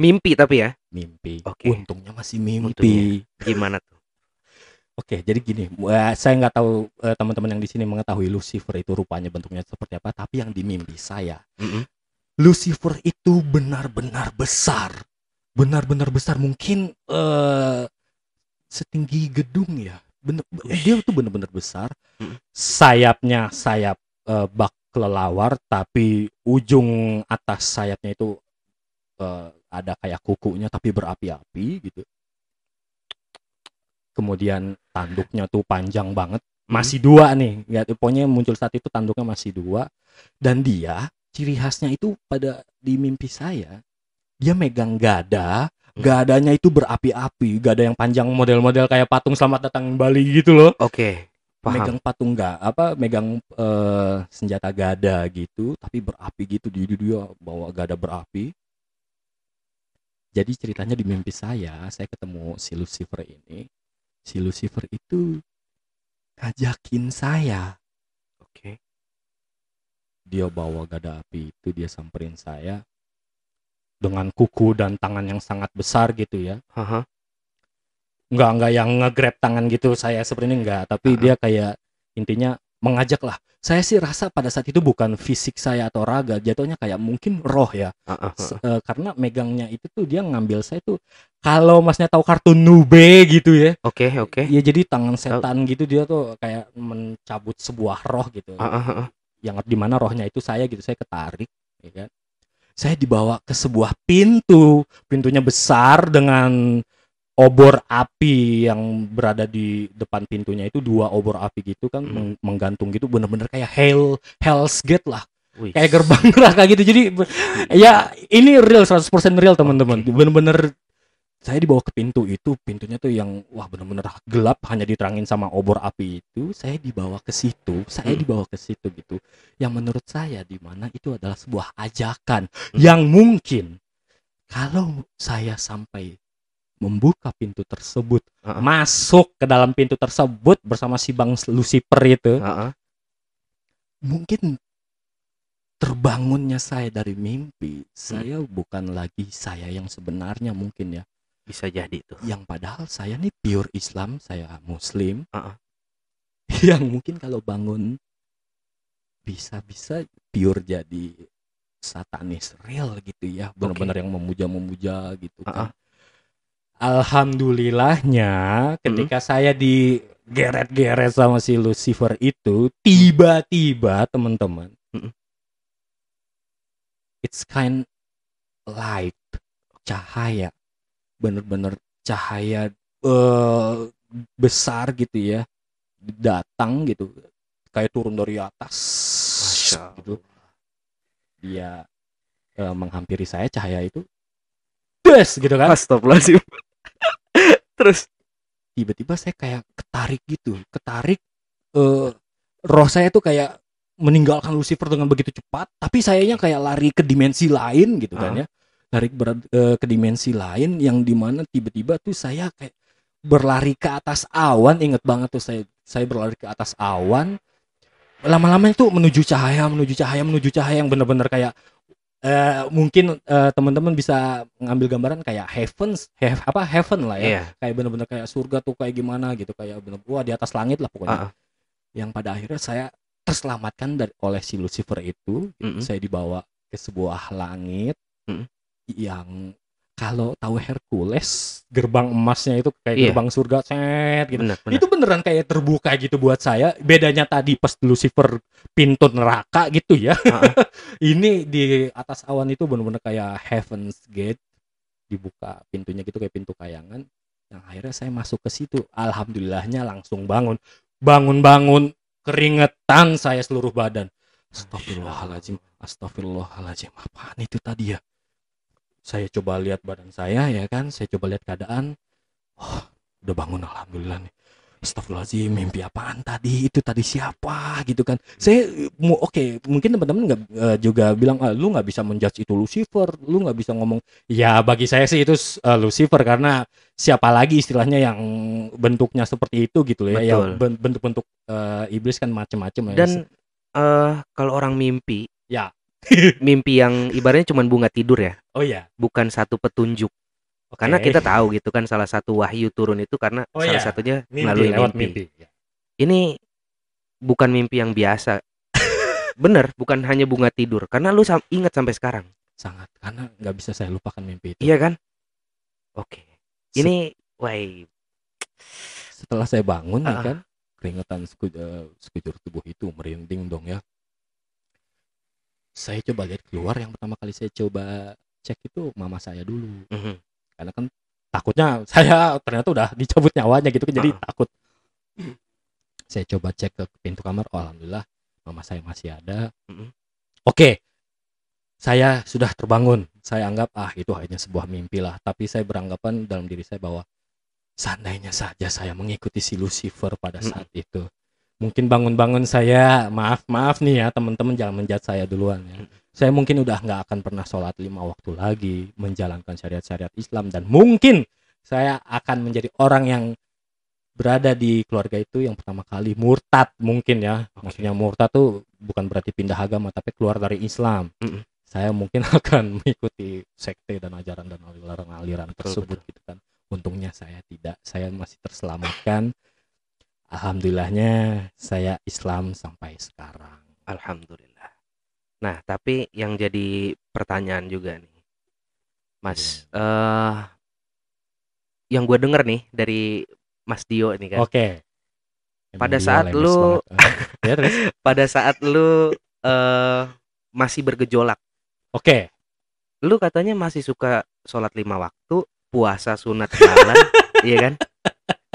Mimpi tapi ya. Mimpi. Oke. Untungnya masih mimpi. Untungnya. Gimana tuh? Oke, jadi gini, eh, saya nggak tahu eh, teman-teman yang di sini mengetahui Lucifer itu rupanya bentuknya seperti apa, tapi yang di mimpi saya, Mm-mm. Lucifer itu benar-benar besar, benar-benar besar, mungkin eh, setinggi gedung ya, bener, dia tuh benar-benar besar, Mm. sayapnya sayap eh, bak kelelawar, tapi ujung atas sayapnya itu eh, ada kayak kukunya tapi berapi-api gitu. Kemudian tanduknya tuh panjang banget, masih dua nih. Ya, pokoknya muncul saat itu tanduknya masih dua dan dia ciri khasnya itu pada di mimpi saya dia megang gada, Hmm. gadanya itu berapi-api, gada yang panjang model-model kayak patung selamat datang Bali gitu loh Oke. Paham. megang patung nggak apa megang eh, senjata gada gitu tapi berapi gitu dia dia bawa gada berapi jadi ceritanya di mimpi saya saya ketemu si Lucifer ini si Lucifer itu ngajakin saya Oke. dia bawa gada api itu dia samperin saya dengan kuku dan tangan yang sangat besar gitu ya Haha. nggak nggak yang nge-grab tangan gitu saya seperti ini nggak tapi Ah. dia kayak intinya mengajak lah saya sih rasa pada saat itu bukan fisik saya atau raga jatuhnya kayak mungkin roh ya. Ah. S- eh, karena megangnya itu tuh dia ngambil saya tuh kalau masnya tahu kartun Nube gitu ya. Oke oke. ya jadi tangan setan gitu dia tuh kayak mencabut sebuah roh gitu. Ah, ah, ah. yang di mana rohnya itu saya gitu saya ketarik ya kan. Saya dibawa ke sebuah pintu. Pintunya besar dengan obor api yang berada di depan pintunya itu dua obor api gitu kan Hmm. meng- menggantung gitu bener-bener kayak hell hell's gate lah Wih. kayak gerbang (laughs) neraka gitu jadi be- ya ini real 100% real teman-teman Oke. bener-bener saya dibawa ke pintu itu pintunya tuh yang wah bener-bener gelap hanya diterangin sama obor api itu saya dibawa ke situ saya Hmm. dibawa ke situ gitu yang menurut saya di mana itu adalah sebuah ajakan Hmm. yang mungkin kalau saya sampai membuka pintu tersebut Ah, ah. masuk ke dalam pintu tersebut bersama si bang Lucifer itu Ah, ah. mungkin terbangunnya saya dari mimpi saya bukan lagi saya yang sebenarnya mungkin ya Bisa jadi tuh. yang padahal saya nih pure Islam saya Muslim Ah, ah. (laughs) yang mungkin kalau bangun bisa-bisa pure jadi satanis real gitu ya benar-benar yang memuja-memuja gitu Ah, kan alhamdulillahnya ketika saya digeret-geret sama si Lucifer itu tiba-tiba teman-teman Mm-mm. it's kind light cahaya bener-bener cahaya eh, besar gitu ya datang gitu kayak turun dari atas Masya gitu dia eh, menghampiri saya cahaya itu des gitu kan Astagfirullahaladzim. Terus. tiba-tiba saya kayak ketarik gitu ketarik eh roh saya tuh kayak meninggalkan Lucifer dengan begitu cepat tapi sayanya kayak lari ke dimensi lain gitu kan Ah. ya lari ber- eh, ke dimensi lain yang di mana tiba-tiba tuh saya kayak berlari ke atas awan inget banget tuh saya saya berlari ke atas awan lama-lama itu menuju cahaya menuju cahaya menuju cahaya yang benar-benar kayak eh, mungkin eh, teman-teman bisa ngambil gambaran kayak heavens heav- apa heaven lah ya Iya. kayak bener-bener kayak surga tuh kayak gimana gitu kayak bener wah di atas langit lah pokoknya Ah, ah. yang pada akhirnya saya terselamatkan dari oleh si Lucifer itu Mm-mm. saya dibawa ke sebuah langit Mm-mm. yang kalau tahu Hercules gerbang emasnya itu kayak Iya. gerbang surga set gitu. Benar benar. Itu beneran kayak terbuka gitu buat saya. Bedanya tadi pas Lucifer pintu neraka gitu ya. Heeh. (laughs) ini di atas awan itu bener-bener kayak heaven's gate. Dibuka pintunya gitu kayak pintu kayangan. Yang akhirnya saya masuk ke situ. Alhamdulillahnya langsung bangun. Bangun-bangun keringetan saya seluruh badan. Astagfirullahaladzim. Astagfirullahaladzim. Apaan itu tadi ya saya coba lihat badan saya ya kan? Saya coba lihat keadaan. Oh udah bangun alhamdulillah nih. Astagfirullahaladzim mimpi apaan tadi? Itu tadi siapa? Gitu kan. Saya mu oke mungkin teman-teman nggak eh, juga bilang ah, lu nggak bisa menjudge itu Lucifer. Lu nggak bisa ngomong. Ya bagi saya sih itu eh, Lucifer karena siapa lagi istilahnya yang bentuknya seperti itu gitu ya. Ya Betul. ben- bentuk-bentuk eh, iblis kan macem-macem ya. dan eh kalau orang mimpi Ya. (laughs) mimpi yang ibaratnya cuma bunga tidur ya. Oh ya bukan satu petunjuk. Karena kita tahu gitu kan salah satu wahyu turun itu karena Oh salah iya, satunya mimpi melalui lewat mimpi. mimpi, Ya. ini bukan mimpi yang biasa. (laughs) Bener bukan hanya bunga tidur. Karena lu sam- ingat sampai sekarang. Sangat karena nggak bisa saya lupakan mimpi itu. Iya kan? Oke. Ini wah setelah saya bangun ya Ah. kan keringetan seku- eh, sekujur tubuh itu merinding dong ya saya coba lihat keluar yang pertama kali saya coba cek itu mama saya dulu Mhm. karena kan takutnya saya ternyata udah dicabut nyawanya gitu kan jadi Ah. takut saya coba cek ke pintu kamar oh, alhamdulillah mama saya masih ada Mhm. oke saya sudah terbangun saya anggap ah itu hanya sebuah mimpi lah tapi saya beranggapan dalam diri saya bahwa seandainya saja saya mengikuti si Lucifer pada Mhm. saat itu mungkin bangun-bangun saya maaf maaf nih ya teman-teman jangan menjat saya duluan ya. Saya mungkin udah nggak akan pernah sholat lima waktu lagi menjalankan syariat-syariat Islam. Dan mungkin saya akan menjadi orang yang berada di keluarga itu yang pertama kali. Murtad mungkin ya. Maksudnya murtad tuh bukan berarti pindah agama tapi keluar dari Islam. Mm-mm. saya mungkin (laughs) akan mengikuti sekte dan ajaran dan aliran-aliran Betul, tersebut gitu kan. Untungnya saya tidak. Saya masih terselamatkan alhamdulillahnya saya Islam sampai sekarang alhamdulillah nah tapi yang jadi pertanyaan juga nih mas eh yang gue denger nih dari Mas Dio ini kan Oke. Pada Emang dia saat lu-. Eh, (laughs) (laughs) ya, terus? pada saat lu eh masih bergejolak Oke. lu katanya masih suka sholat lima waktu puasa sunat jalan (laughs) iya kan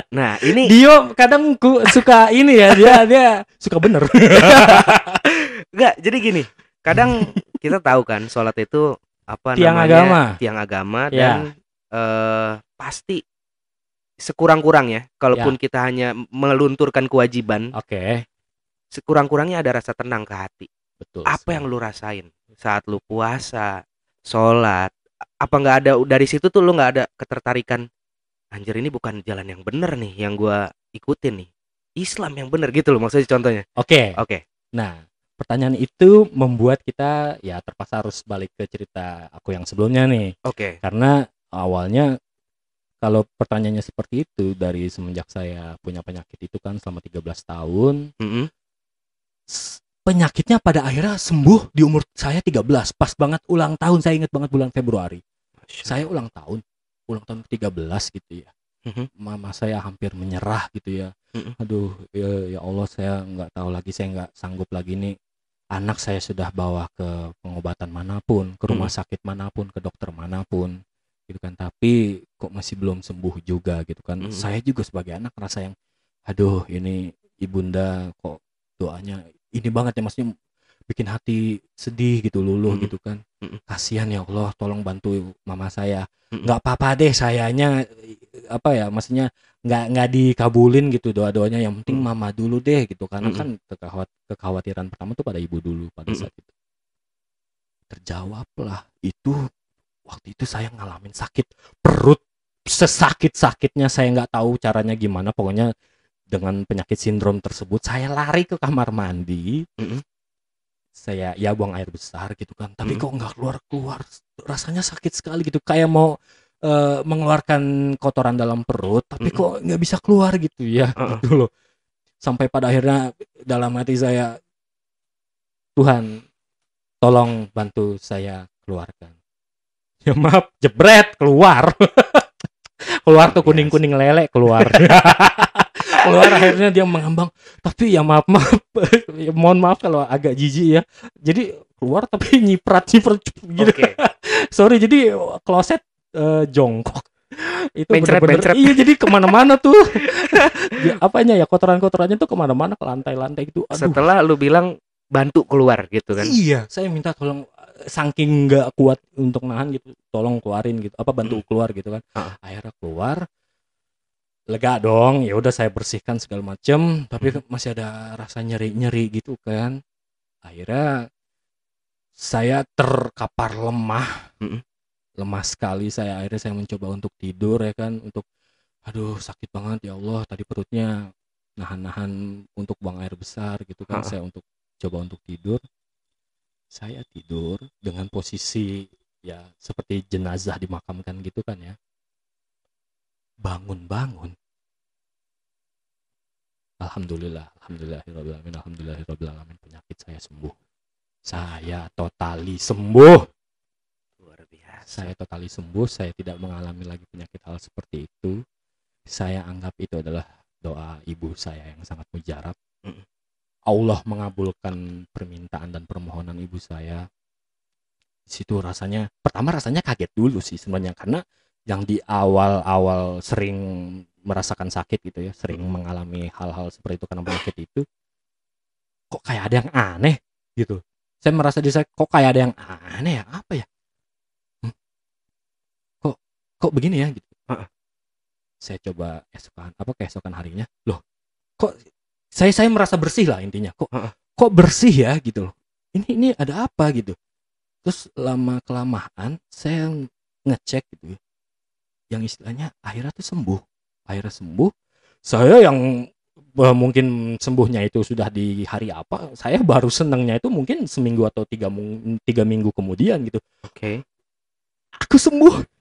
nah ini Dio kadang ku suka ini ya dia dia suka bener. (laughs) enggak jadi gini kadang kita tahu kan sholat itu apa Tiang namanya agama. tiang agama Ya. dan eh pasti sekurang-kurangnya Ya. kalaupun kita hanya melunturkan kewajiban Oke. sekurang-kurangnya ada rasa tenang ke hati Betul. apa sekali. yang lu rasain saat lu puasa sholat apa nggak ada dari situ tuh lu nggak ada ketertarikan anjir ini bukan jalan yang bener nih yang gua ikutin nih. Islam yang bener gitu loh maksudnya contohnya. Oke. oke. Nah, pertanyaan itu membuat kita ya terpaksa harus balik ke cerita aku yang sebelumnya nih. oke. Karena awalnya kalau pertanyaannya seperti itu dari semenjak saya punya penyakit itu kan selama 13 tahun Mm-mm. s- penyakitnya pada akhirnya sembuh di umur saya 13 pas banget ulang tahun saya ingat banget bulan Februari. Saya ulang tahun ulang tahun ke-13 gitu ya. Mhm. mama saya hampir menyerah gitu ya. Aduh ya, ya Allah saya nggak tahu lagi saya nggak sanggup lagi nih. Anak saya sudah bawa ke pengobatan mana pun ke rumah sakit mana pun ke dokter mana pun gitu kan. Tapi kok masih belum sembuh juga gitu kan. Saya juga sebagai anak rasa yang aduh ini ibunda kok doanya ini banget ya maksudnya bikin hati sedih gitu luluh gitu kan Kasihan ya Allah tolong bantu mama saya. Mhm. nggak apa-apa deh sayanya apa ya maksudnya nggak nggak dikabulin gitu doa doanya yang penting Mhm. mama dulu deh gitu karena kan kekhawat kekhawatiran pertama tuh pada ibu dulu pada saat itu. Terjawablah. Itu waktu itu saya ngalamin sakit perut. Sesakit sakitnya saya nggak tahu caranya gimana. Pokoknya dengan penyakit sindrom tersebut saya lari ke kamar mandi. Mhm. Saya ya buang air besar gitu kan. Tapi Mhm. kok nggak keluar keluar rasanya sakit sekali gitu. Kayak mau eh, mengeluarkan kotoran dalam perut tapi Mhm. kok nggak bisa keluar gitu. Ya Heeh. gitu loh. Sampai pada akhirnya dalam hati saya Tuhan tolong bantu saya keluarkan. Ya maaf jebret keluar. (laughs) Keluar tuh kuning kuning lele keluar (laughs) keluar akhirnya dia mengambang. Tapi ya maaf maaf. Ya, mohon maaf kalau agak jijik ya. Jadi keluar tapi nyiprat nyiprat gitu. Oke. (laughs) sorry jadi kloset eh, jongkok. Itu bener-bener iya jadi ke mana-mana tuh. (laughs) Ya, apanya ya kotoran-kotorannya tuh ke mana-mana ke lantai-lantai gitu. Aduh. Setelah lu bilang bantu keluar gitu kan. Iya, saya minta tolong saking nggak kuat untuk nahan gitu, tolong keluarin gitu, apa bantu keluar gitu kan. Heeh. Akhirnya keluar, lega dong, ya udah saya bersihkan segala macem, tapi masih ada rasa nyeri-nyeri gitu kan. Akhirnya saya terkapar lemah, Mm-mm. lemah sekali saya. Akhirnya saya mencoba untuk tidur ya kan, untuk aduh sakit banget ya Allah, tadi perutnya nahan-nahan untuk buang air besar gitu kan. Saya untuk coba untuk tidur saya tidur dengan posisi ya seperti jenazah dimakamkan gitu kan ya bangun-bangun. Alhamdulillah alhamdulillahirobbilalamin alhamdulillahirobbilalamin penyakit saya sembuh. Saya totali sembuh. Luar biasa. saya totali sembuh saya tidak mengalami lagi penyakit hal seperti itu. Saya anggap itu adalah doa ibu saya yang sangat mujarab. Allah mengabulkan permintaan dan permohonan ibu saya. Di situ rasanya pertama rasanya kaget dulu sih sebenarnya karena yang di awal-awal sering merasakan sakit gitu ya sering mengalami hal-hal seperti itu karena penyakit itu kok kayak ada yang aneh gitu. Saya merasa di saya kok kayak ada yang aneh ya? Apa ya? Hmm? kok kok begini ya? Gitu. Heeh. saya coba esokan apa keesokan harinya. Loh kok saya saya merasa bersih lah intinya. Kok Heeh. kok bersih ya? Gitu loh. Ini ini ada apa gitu? Terus lama kelamaan saya ngecek gitu ya yang istilahnya akhirnya tuh sembuh. Akhirnya sembuh. Saya yang eh, mungkin sembuhnya itu sudah di hari apa saya baru senangnya itu mungkin seminggu atau tiga, tiga minggu kemudian gitu. Oke. aku sembuh.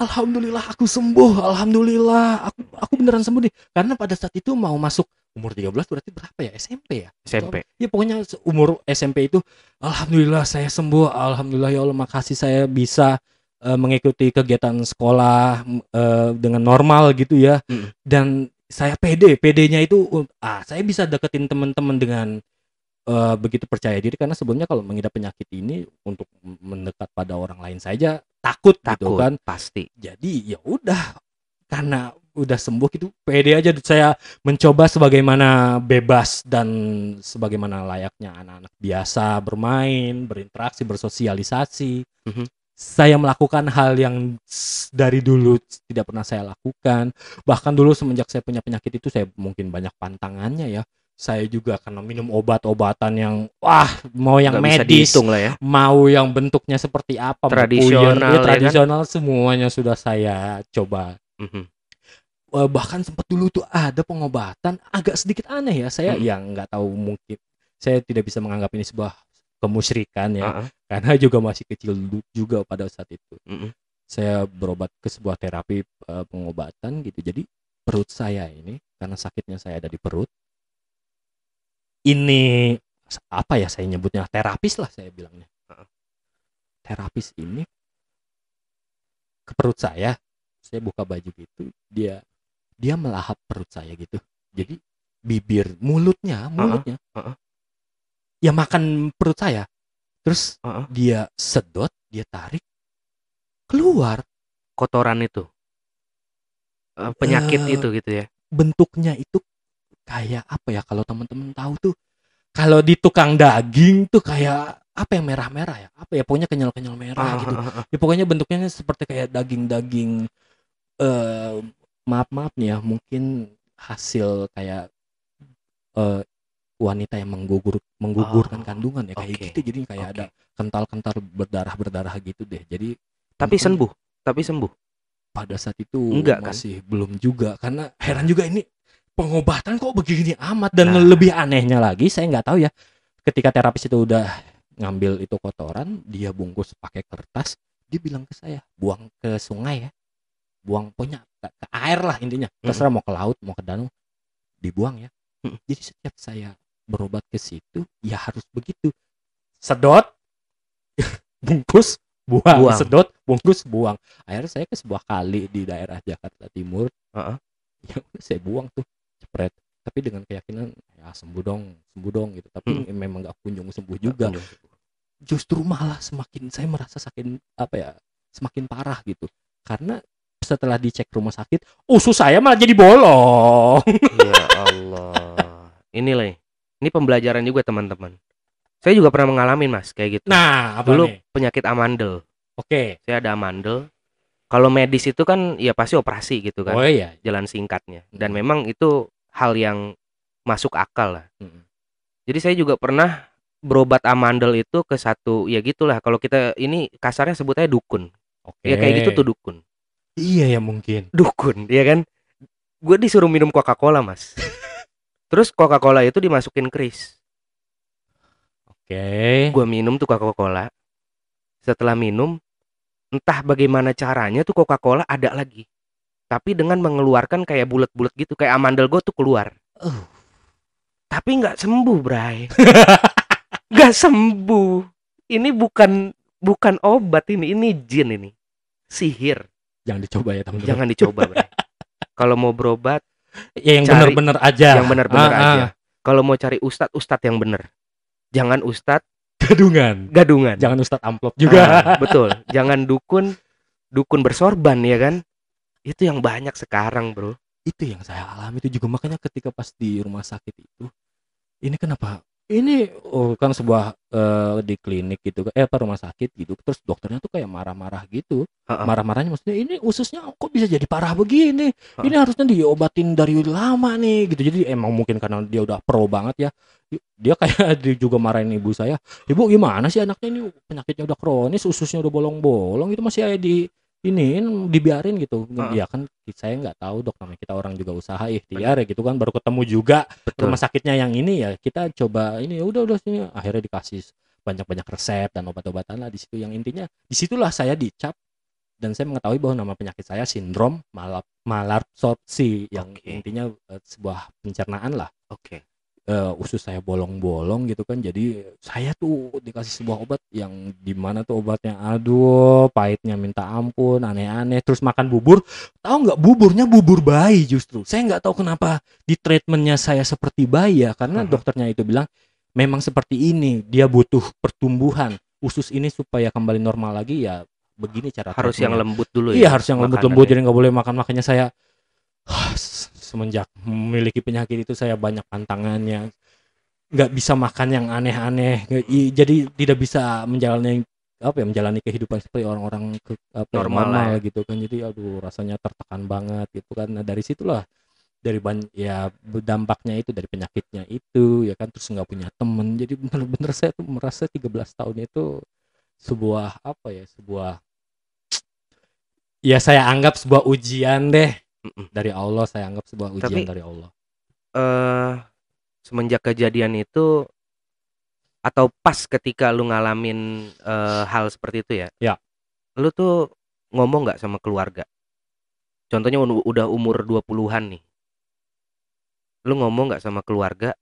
Alhamdulillah aku sembuh. Alhamdulillah. Aku aku beneran sembuh nih. Karena pada saat itu mau masuk umur 13 berarti berapa ya? SMP ya? SMP. ya pokoknya umur SMP itu alhamdulillah saya sembuh. Alhamdulillah ya Allah makasih saya bisa eh, mengikuti kegiatan sekolah eh, dengan normal gitu ya Mm. dan saya pede pedenya itu uh, ah saya bisa deketin teman-teman dengan eh, begitu percaya diri karena sebelumnya kalau mengidap penyakit ini untuk mendekat pada orang lain saja takut, gitu Takut kan pasti. jadi ya udah karena udah sembuh gitu pede aja saya mencoba sebagaimana bebas dan sebagaimana layaknya anak-anak biasa bermain berinteraksi bersosialisasi Mhm. Saya melakukan hal yang dari dulu tidak pernah saya lakukan bahkan dulu semenjak saya punya penyakit itu saya mungkin banyak pantangannya ya saya juga karena minum obat-obatan yang wah mau yang bisa medis lah ya. mau yang bentuknya seperti apa Tradisional, ya ya, kan? tradisional semuanya sudah saya coba Mhm. Eh, bahkan sempat dulu tuh ada pengobatan agak sedikit aneh ya saya Mm. yang nggak tahu mungkin saya tidak bisa menganggap ini sebuah kemusyrikan ya Heeh. Karena juga masih kecil juga pada saat itu. Mhm. saya berobat ke sebuah terapi eh, pengobatan gitu. Jadi perut saya ini karena sakitnya saya ada di perut ini apa ya saya nyebutnya terapis lah saya bilangnya. Terapis ini ke perut saya saya buka baju gitu dia dia melahap perut saya gitu. Jadi bibir mulutnya mulutnya heeh. ya makan perut saya terus Heeh. dia sedot dia tarik keluar Kotoran itu. Eh, penyakit Eh, itu gitu ya. bentuknya itu kayak apa ya kalau teman-teman tahu tuh kalau di tukang daging tuh kayak apa yang merah-merah ya apa ya pokoknya kenyal-kenyal merah Ah, gitu ah, ah, ya pokoknya bentuknya seperti kayak daging-daging eh maaf maaf nih ya mungkin hasil kayak eh wanita yang menggugur menggugurkan Oh, kandungan ya kayak oke, gitu jadi kayak oke. ada kental-kental berdarah berdarah gitu deh jadi Tapi sembuh. Tapi sembuh. pada saat itu Enggak, kan? masih belum juga karena heran juga ini pengobatan kok begini amat dan Nah. lebih anehnya lagi saya nggak tahu ya ketika terapis itu udah ngambil itu kotoran dia bungkus pakai kertas dia bilang ke saya buang ke sungai ya buang pokoknya ke, ke air lah intinya terserah mau ke laut mau ke danau dibuang ya Mm. jadi setiap saya berobat ke situ ya harus begitu sedot (laughs) bungkus buang, Buang. sedot, bungkus, buang. Akhirnya saya ke sebuah kali di daerah Jakarta Timur. Heeh. Ya udah saya buang tuh, cepret. Tapi dengan keyakinan ya sembuh dong, sembuh dong gitu. Tapi Hmm. memang nggak kunjung sembuh juga. Kunjung. Justru malah semakin saya merasa saking apa ya, semakin parah gitu. Karena setelah dicek rumah sakit, usus saya malah jadi bolong. Ya Allah. Ini lah. Ini pembelajaran juga teman-teman. Saya juga pernah mengalami mas kayak gitu. Nah, apa Dulu nih? penyakit amandel. Oke. Saya ada amandel. Kalau medis itu kan ya pasti operasi gitu kan. Oh iya. Jalan singkatnya. Dan Hmm. memang itu hal yang masuk akal lah. Mm. Jadi saya juga pernah berobat amandel itu ke satu ya gitulah kalau kita ini kasarnya sebutnya dukun. Oke. Ya kayak gitu tuh dukun. Iya ya mungkin. Dukun, ya kan? Gue disuruh minum Coca-Cola, Mas. (laughs) Terus Coca-Cola itu dimasukin kris. Oke. Gue minum tuh Coca-Cola. Setelah minum, entah bagaimana caranya tuh Coca-Cola ada lagi. Tapi dengan mengeluarkan kayak bulat-bulat gitu, kayak amandel gue tuh keluar. Uh. Tapi nggak sembuh, Bray. (laughs) Nggak sembuh. Ini bukan bukan obat ini, ini jin ini. Sihir. Jangan dicoba ya teman-teman. Jangan dicoba, Bray. (laughs) Kalau mau berobat, Ya yang Cari bener-bener aja. yang benar-benar Ah, aja. ah. Kalau mau cari ustadz, ustadz yang benar. Jangan ustadz Gadungan. gadungan. Jangan Ustadz amplop juga. Ah, betul. (laughs) Jangan dukun dukun bersorban ya kan? Itu yang banyak sekarang, Bro. itu yang saya alami itu juga makanya ketika pas di rumah sakit itu ini kenapa ini oh, kan sebuah eh, di klinik gitu eh apa rumah sakit gitu terus dokternya tuh kayak marah-marah gitu. Marah-marahnya maksudnya ini ususnya kok bisa jadi parah begini? Heeh. ini harusnya diobatin dari lama nih gitu. Jadi emang mungkin karena dia udah pro banget ya. Dia kayak (laughs) dia juga marahin ibu saya ibu gimana sih anaknya ini? Penyakitnya udah kronis ususnya udah bolong-bolong itu masih ada di ini dibiarin gitu Heeh. ya kan saya nggak tahu dok namanya kita orang juga usaha ikhtiar ya gitu kan baru ketemu juga Betul. rumah sakitnya yang ini ya kita coba ini udah udah sini akhirnya dikasih banyak-banyak resep dan obat-obatan lah di situ yang intinya di situlah saya dicap dan saya mengetahui bahwa nama penyakit saya sindrom malab malabsorpsi yang Oke. intinya eh, sebuah pencernaan lah Oke. Eh, usus saya bolong-bolong gitu kan. Jadi saya tuh dikasih sebuah obat yang di mana tuh obatnya aduh pahitnya minta ampun aneh-aneh. Terus makan bubur. Tahu nggak buburnya bubur bayi justru? Saya nggak tahu kenapa di treatmentnya saya seperti bayi ya. Karena Mhm. dokternya itu bilang memang seperti ini dia butuh pertumbuhan. Usus ini supaya kembali normal lagi ya begini cara Harus yang lembut dulu Iya ya. harus yang lembut-lembut jadi nggak boleh makan. Makanya saya semenjak memiliki penyakit itu saya banyak pantangannya. Nggak bisa makan yang aneh-aneh. Jadi tidak bisa menjalani apa ya menjalani kehidupan seperti orang-orang ke, apa ya, Normal normal gitu kan. Jadi aduh rasanya tertekan banget gitu kan. Nah dari situlah dari banyak ya dampaknya itu dari penyakitnya itu ya kan. Terus nggak punya temen. Jadi bener-bener saya tuh merasa 13 tahun itu sebuah apa ya sebuah ya saya anggap sebuah ujian deh Mm-mm. dari Allah saya anggap sebuah ujian Tapi- dari Allah eh semenjak kejadian itu atau pas ketika lu ngalamin eh, hal seperti itu ya? Ya. Lu tuh ngomong nggak sama keluarga? Contohnya udah umur 20-an nih. Lu ngomong nggak sama keluarga?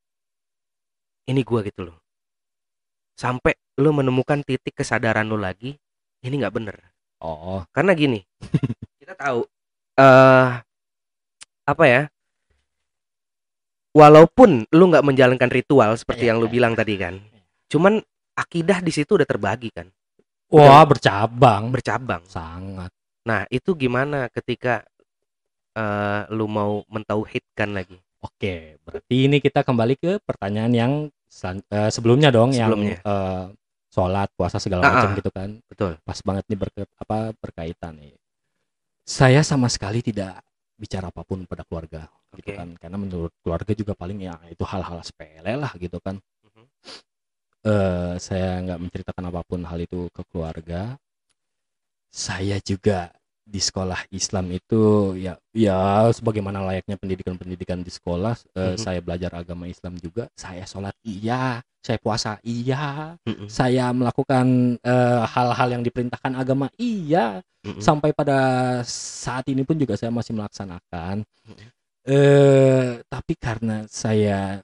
Ini gua gitu loh. Sampai lu menemukan titik kesadaran lu lagi, ini nggak bener. oh Karena gini, (laughs) kita tahu eh apa ya? Walaupun lu nggak menjalankan ritual seperti Iya, yang lu iya, bilang iya. tadi kan, cuman akidah di situ udah terbagi kan, wah bercabang bercabang. sangat Nah itu gimana ketika eh lu mau mentauhidkan lagi? oke berarti ini kita kembali ke pertanyaan yang eh, sebelumnya dong Sebelumnya. yang eh, sholat puasa segala Ah, macam ah. gitu kan Betul. pas banget nih berke- apa berkaitan nih saya sama sekali tidak bicara apa pun pada keluarga gitu Oke. kan karena menurut keluarga juga paling ya itu hal-hal sepele lah gitu kan Mhm. eh saya nggak menceritakan apa pun hal itu ke keluarga saya juga di sekolah Islam itu ya ya sebagaimana layaknya pendidikan-pendidikan di sekolah eh, Mhm. saya belajar agama Islam juga saya sholat iya saya puasa iya Mm-mm, saya melakukan eh, hal-hal yang diperintahkan agama iya mm-mm. sampai pada saat ini pun juga saya masih melaksanakan Mhm. eh tapi karena saya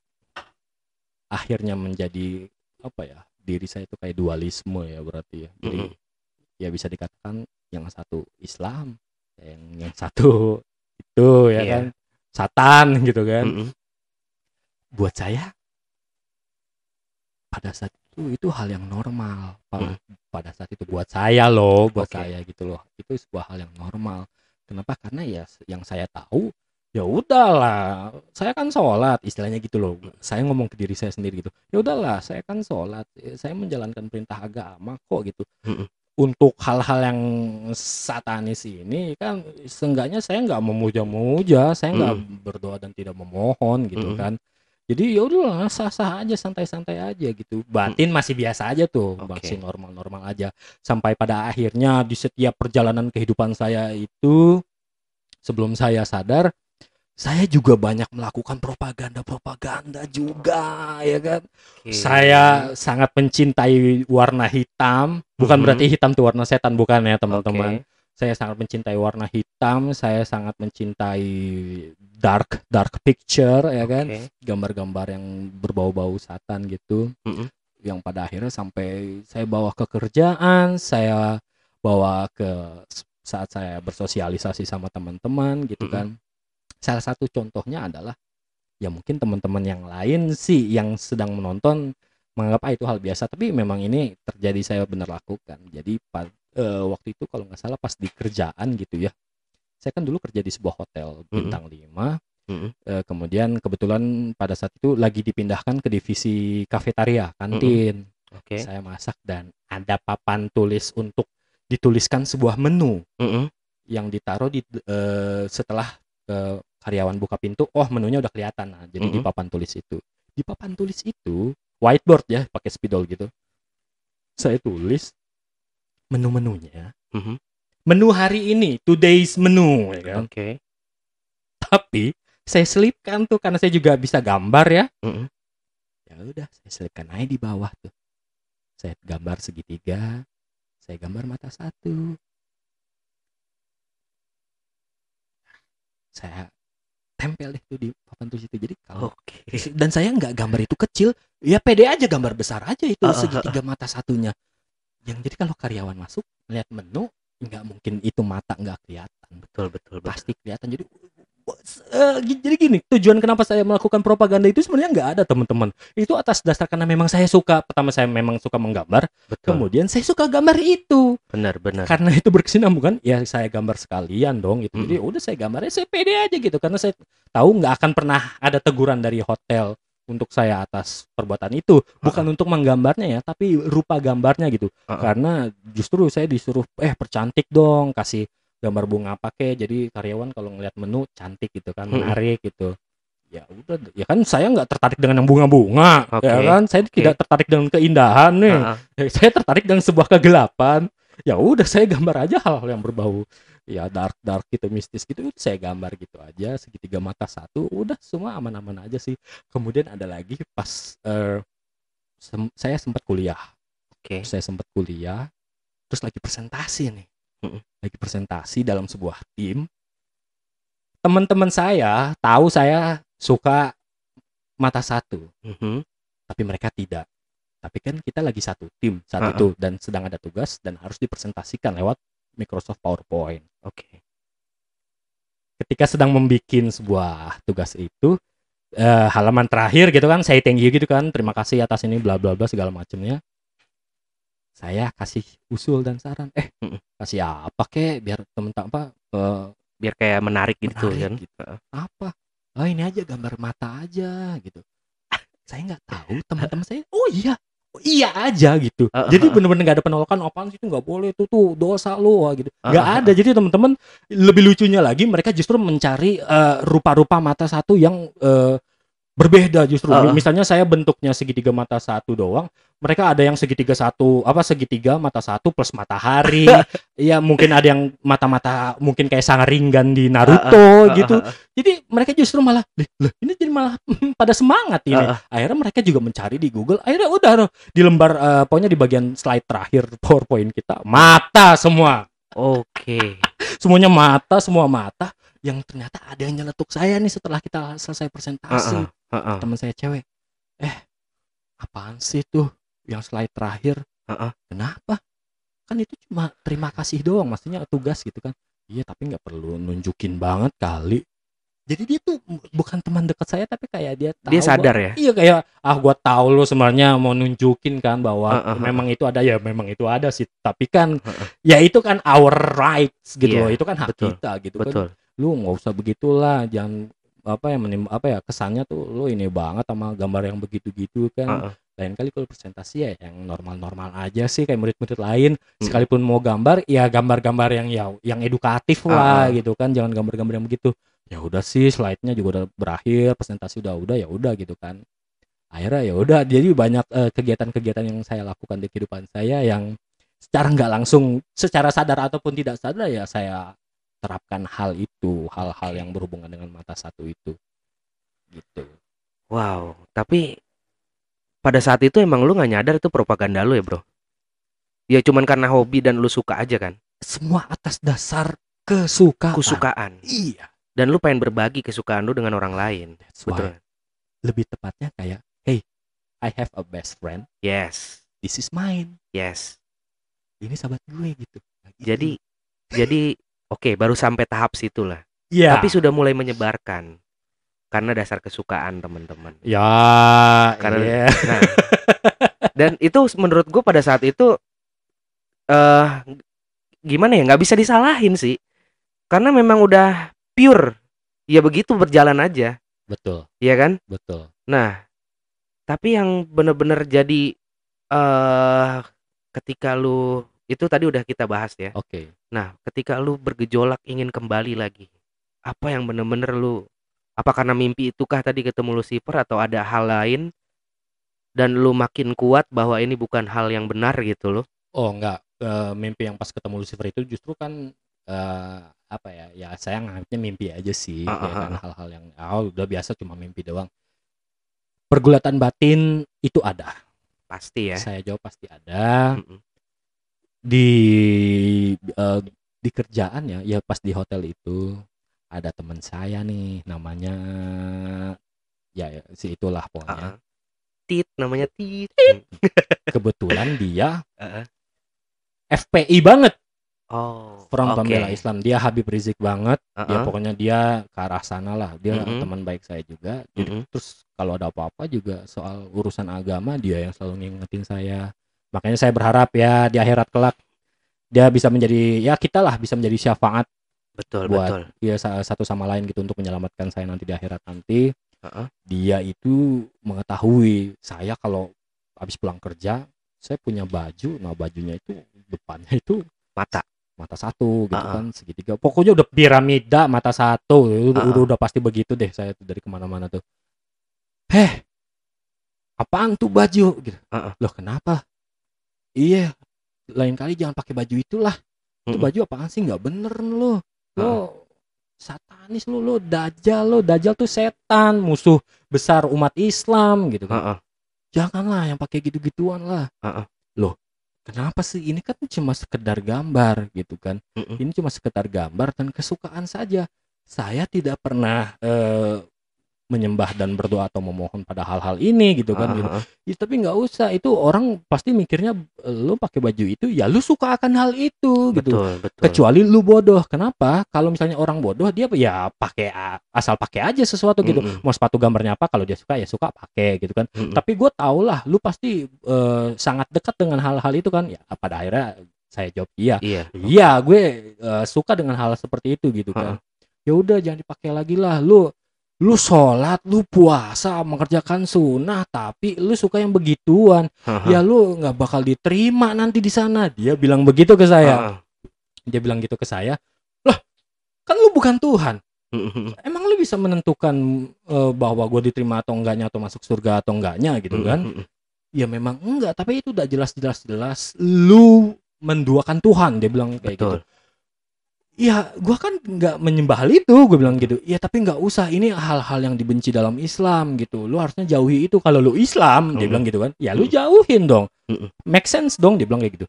akhirnya menjadi apa ya diri saya itu kayak dualisme ya berarti ya jadi Mm-mm. ya bisa dikatakan yang satu Islam yang yang satu (laughs) itu ya Iya. kan? Satan gitu kan? Mm-mm. buat saya pada saat itu itu hal yang normal Pa- pada saat itu buat saya loh buat Oke. saya gitu loh. Itu sebuah hal yang normal. Kenapa? Karena ya yang saya tahu ya udahlah saya kan sholat istilahnya gitu loh. Saya ngomong ke diri saya sendiri gitu. Ya udahlah saya kan sholat eh, saya menjalankan perintah agama kok gitu. Untuk hal-hal yang satanis ini kan seenggaknya saya nggak memuja-muja saya nggak berdoa dan tidak memohon gitu Mm-mm. kan jadi ya udahlah sah-sah aja santai-santai aja gitu batin masih biasa aja tuh Oke. masih normal-normal aja sampai pada akhirnya di setiap perjalanan kehidupan saya itu sebelum saya sadar saya juga banyak melakukan propaganda-propaganda juga ya kan Oke. saya sangat mencintai warna hitam bukan Mhm. berarti hitam tuh warna setan bukan ya teman-teman Oke. saya sangat mencintai warna hitam saya sangat mencintai dark dark picture ya kan gambar-gambar yang berbau-bau satan gitu Mm-mm. yang pada akhirnya sampai saya bawa ke kerjaan saya bawa ke saat saya bersosialisasi sama teman-teman gitu kan salah satu contohnya adalah ya mungkin teman-teman yang lain sih yang sedang menonton menganggap ah itu hal biasa. Tapi memang ini terjadi saya benar lakukan. Jadi pa- eh, waktu itu kalau nggak salah pas di kerjaan gitu ya. Saya kan dulu kerja di sebuah hotel bintang 5 Mm-mm. Eh, kemudian kebetulan pada saat itu lagi dipindahkan ke divisi kafetaria kantin. Oke. saya masak dan ada papan tulis untuk dituliskan sebuah menu. Mm-mm. yang ditaruh di eh, setelah eh, karyawan buka pintu oh menunya udah kelihatan. Nah jadi di Mhm. papan tulis itu. Di papan tulis itu whiteboard ya pakai spidol gitu saya tulis menu-menunya Mhm. menu hari ini today's menu ya kan Oke. tapi saya selipkan tuh karena saya juga bisa gambar ya Mm-mm. ya udah saya selipkan aja di bawah tuh saya gambar segitiga saya gambar mata satu saya tempel deh tuh di papan tulis itu. Jadi kalau Oke. dan saya nggak gambar itu kecil ya pede aja gambar besar aja itu ah, segitiga mata satunya. Yang jadi kalau karyawan masuk melihat menu nggak mungkin itu mata nggak kelihatan. Betul betul betul. pasti kelihatan. Jadi eh, jadi gini tujuan kenapa saya melakukan propaganda itu sebenarnya nggak ada teman-teman itu atas dasar karena memang saya suka pertama saya memang suka menggambar Betul. kemudian saya suka gambar itu Benar benar. karena itu berkesinambungan ya saya gambar sekalian dong gitu jadi Mm. udah saya gambarnya saya pede aja gitu karena saya tahu nggak akan pernah ada teguran dari hotel untuk saya atas perbuatan itu bukan untuk menggambarnya ya tapi rupa gambarnya gitu Uh-uh. karena justru saya disuruh eh percantik dong kasih gambar bunga pakai jadi karyawan kalau ngelihat menu cantik gitu kan menarik gitu. Ya udah ya kan saya nggak tertarik dengan yang bunga-bunga Oke, ya kan? Saya tidak tertarik dengan keindahan nih. Ya, saya tertarik dengan sebuah kegelapan. Ya udah saya gambar aja hal-hal yang berbau ya dark dark gitu mistis gitu saya gambar gitu aja. Segitiga mata satu udah semua aman-aman aja sih. Kemudian ada lagi pas eh, sem- saya sempat kuliah. Oke. saya sempat kuliah terus lagi presentasi nih. Lagi presentasi dalam sebuah tim teman-teman saya tahu saya suka mata satu Mhm. tapi mereka tidak. Tapi kan kita lagi satu tim saat Ha-ha. itu dan sedang ada tugas dan harus dipresentasikan lewat Microsoft PowerPoint. Oke. Ketika sedang membuat sebuah tugas itu eh, halaman terakhir gitu kan, saya thank you gitu kan, terima kasih atas ini bla bla bla segala macamnya. Saya kasih usul dan saran, eh kasih apa kek? Biar temen-temen apa eh, Biar kayak menarik gitu Menarik kan. gitu. Apa? Oh ini aja gambar mata aja gitu. (laughs) Saya nggak tahu teman-teman saya. Oh iya. Oh, iya aja gitu. Uh, uh, jadi uh. bener-bener nggak ada penolakan apaan sih itu? Nggak boleh itu tuh dosa lo gitu. Uh, nggak uh, ada jadi teman-teman lebih lucunya lagi mereka justru mencari eh, rupa-rupa mata satu yang eh, berbeda justru Uh, uh. misalnya saya bentuknya segitiga mata satu doang mereka ada yang segitiga satu apa segitiga mata satu plus matahari (laughs) ya mungkin ada yang mata-mata mungkin kayak sang ringgan di Naruto Uh, uh, gitu uh, uh. jadi mereka justru malah "Lih, lah, ini jadi malah (laughs) pada semangat ini. Uh, uh. Akhirnya mereka juga mencari di Google. Akhirnya udah loh, di lembar eh, pokoknya di bagian slide terakhir (laughs) PowerPoint kita mata semua. Oke. Semuanya mata, semua mata yang ternyata ada yang nyeletuk saya nih setelah kita selesai presentasi. Heeh. Heeh. Teman saya cewek. Eh, apaan sih tuh yang slide terakhir? Heeh. Kenapa? kan itu cuma terima kasih doang maksudnya tugas gitu kan iya tapi nggak perlu nunjukin banget kali jadi dia tuh bukan teman dekat saya tapi kayak dia tahu Dia sadar bahwa- ya? iya kayak ah gua tahu lu sebenarnya mau nunjukin kan bahwa Heeh, heeh. memang itu ada ya memang itu ada sih tapi kan Heeh. ya itu kan our rights gitu Iya, loh itu kan hak betul, kita gitu kan Betul. Lu nggak usah begitulah jangan apa ya menim, apa ya kesannya tuh lu ini banget sama gambar yang begitu-gitu kan. Heeh. lain kali kalau presentasi ya yang normal-normal aja sih kayak murid-murid lain. Hmm. sekalipun mau gambar ya gambar-gambar yang ya yang edukatif lah gitu kan jangan gambar-gambar yang begitu. Ya udah sih slide-nya juga udah berakhir presentasi udah udah ya udah gitu kan. Akhirnya ya udah jadi banyak eh, kegiatan-kegiatan yang saya lakukan di kehidupan saya yang secara nggak langsung secara sadar ataupun tidak sadar ya saya terapkan hal itu hal-hal yang berhubungan dengan mata satu itu gitu Wow, tapi pada saat itu emang lu nggak nyadar itu propaganda lu ya, Bro? Ya cuman karena hobi dan lu suka aja kan? semua atas dasar kesukaan Kesukaan. iya Dan lu pengen berbagi kesukaan lu dengan orang lain. That's why. Betul. lebih tepatnya kayak hey I have a best friend Yes. this is mine Yes. ini sahabat gue gitu Nah, gitu. Jadi jadi oke, baru sampai tahap situ lah. ya Tapi sudah mulai menyebarkan karena dasar kesukaan teman-teman. ya Karena- iya. Nah, (laughs) dan itu menurut gue pada saat itu eh gimana ya nggak bisa disalahin sih karena memang udah pure ya begitu berjalan aja betul ya kan betul nah tapi yang bener-bener jadi eh ketika lu itu tadi udah kita bahas ya. Oke. Nah ketika lu bergejolak ingin kembali lagi apa yang bener-bener lu apa karena mimpi itukah tadi ketemu Lucifer atau ada hal lain dan lu makin kuat bahwa ini bukan hal yang benar gitu loh oh enggak. Eh, mimpi yang pas ketemu Lucifer itu justru kan eh, apa ya ya saya nganggapnya mimpi aja sih Ah, ya ah, kan hal-hal yang oh, udah biasa cuma mimpi doang. Pergulatan batin itu ada. Pasti ya. Saya jawab pasti ada. Mm-mm. Di eh, di kerjaan ya ya pas di hotel itu ada teman saya nih namanya ya ya, si itulah pokoknya Ah, ah. tit namanya tit (laughs) kebetulan dia Ah, ah. FPI banget oh Front oke. Pembela Islam dia Habib Rizik banget Ah, dia ah. pokoknya dia ke arah sana lah dia Mm-mm. teman baik saya juga jadi Mm-mm. terus kalau ada apa-apa juga soal urusan agama dia yang selalu ngingetin saya makanya saya berharap ya di akhirat kelak dia bisa menjadi ya kita lah bisa menjadi syafaat betul buat betul dia sa- satu sama lain gitu untuk menyelamatkan saya nanti di akhirat nanti ah. dia itu mengetahui saya kalau habis pulang kerja saya punya baju nah bajunya itu depannya itu mata mata satu gitu Ah, ah. kan segitiga pokoknya udah piramida mata satu udah, Ah, ah. udah udah pasti begitu deh saya tuh dari ke mana-mana tuh heh apaan tuh baju gitu Ah, ah. loh kenapa iya lain kali jangan pakai baju itulah. Itu baju apaan sih? Nggak bener lo Ah, lo satanis lo lo dajal lo dajal tuh setan musuh besar umat Islam gitu kan. Ah, ah. janganlah yang pakai gitu-gituan lah. Ah, ah. loh kenapa sih? Ini kan cuma sekedar gambar gitu kan. Mm-mm. ini cuma sekedar gambar dan kesukaan saja. Saya tidak pernah eh, menyembah dan berdoa atau memohon pada hal-hal ini gitu kan Ah, gitu. ah, ah. Ya, tapi nggak usah. Itu orang pasti mikirnya eh, lu pakai baju itu ya lu suka akan hal itu gitu. Betul betul. Kecuali lu bodoh. Kenapa? Kalau misalnya orang bodoh dia ya pakai asal pakai aja sesuatu gitu. Mm-mm. mau sepatu gambarnya apa kalau dia suka ya suka pakai gitu kan. Mm-mm. tapi gue tau lah lu pasti eh, sangat dekat dengan hal-hal itu kan. Ya pada akhirnya saya jawab iya. Iya. Iya gue eh, suka dengan hal seperti itu gitu kan. Ya udah jangan dipakai lagi lah. Lu lu sholat lu puasa mengerjakan sunnah tapi lu suka yang begituan. Ah, ah. ya lu nggak bakal diterima nanti di sana. Dia bilang begitu ke saya. Ah, ah. dia bilang gitu ke saya. Lah kan lu bukan Tuhan. (laughs) Emang lu bisa menentukan eh, bahwa gue diterima atau enggaknya atau masuk surga atau enggaknya gitu kan? (laughs) Ya memang enggak. Tapi itu udah jelas jelas jelas lu menduakan Tuhan. Dia bilang kayak betul. gitu ya gua kan nggak menyembah hal itu gue bilang gitu. Ya tapi nggak usah ini hal-hal yang dibenci dalam Islam gitu. Lu harusnya jauhi itu. Kalau lu Islam dia bilang gitu kan ya lu jauhin dong. Make sense dong dia bilang kayak gitu.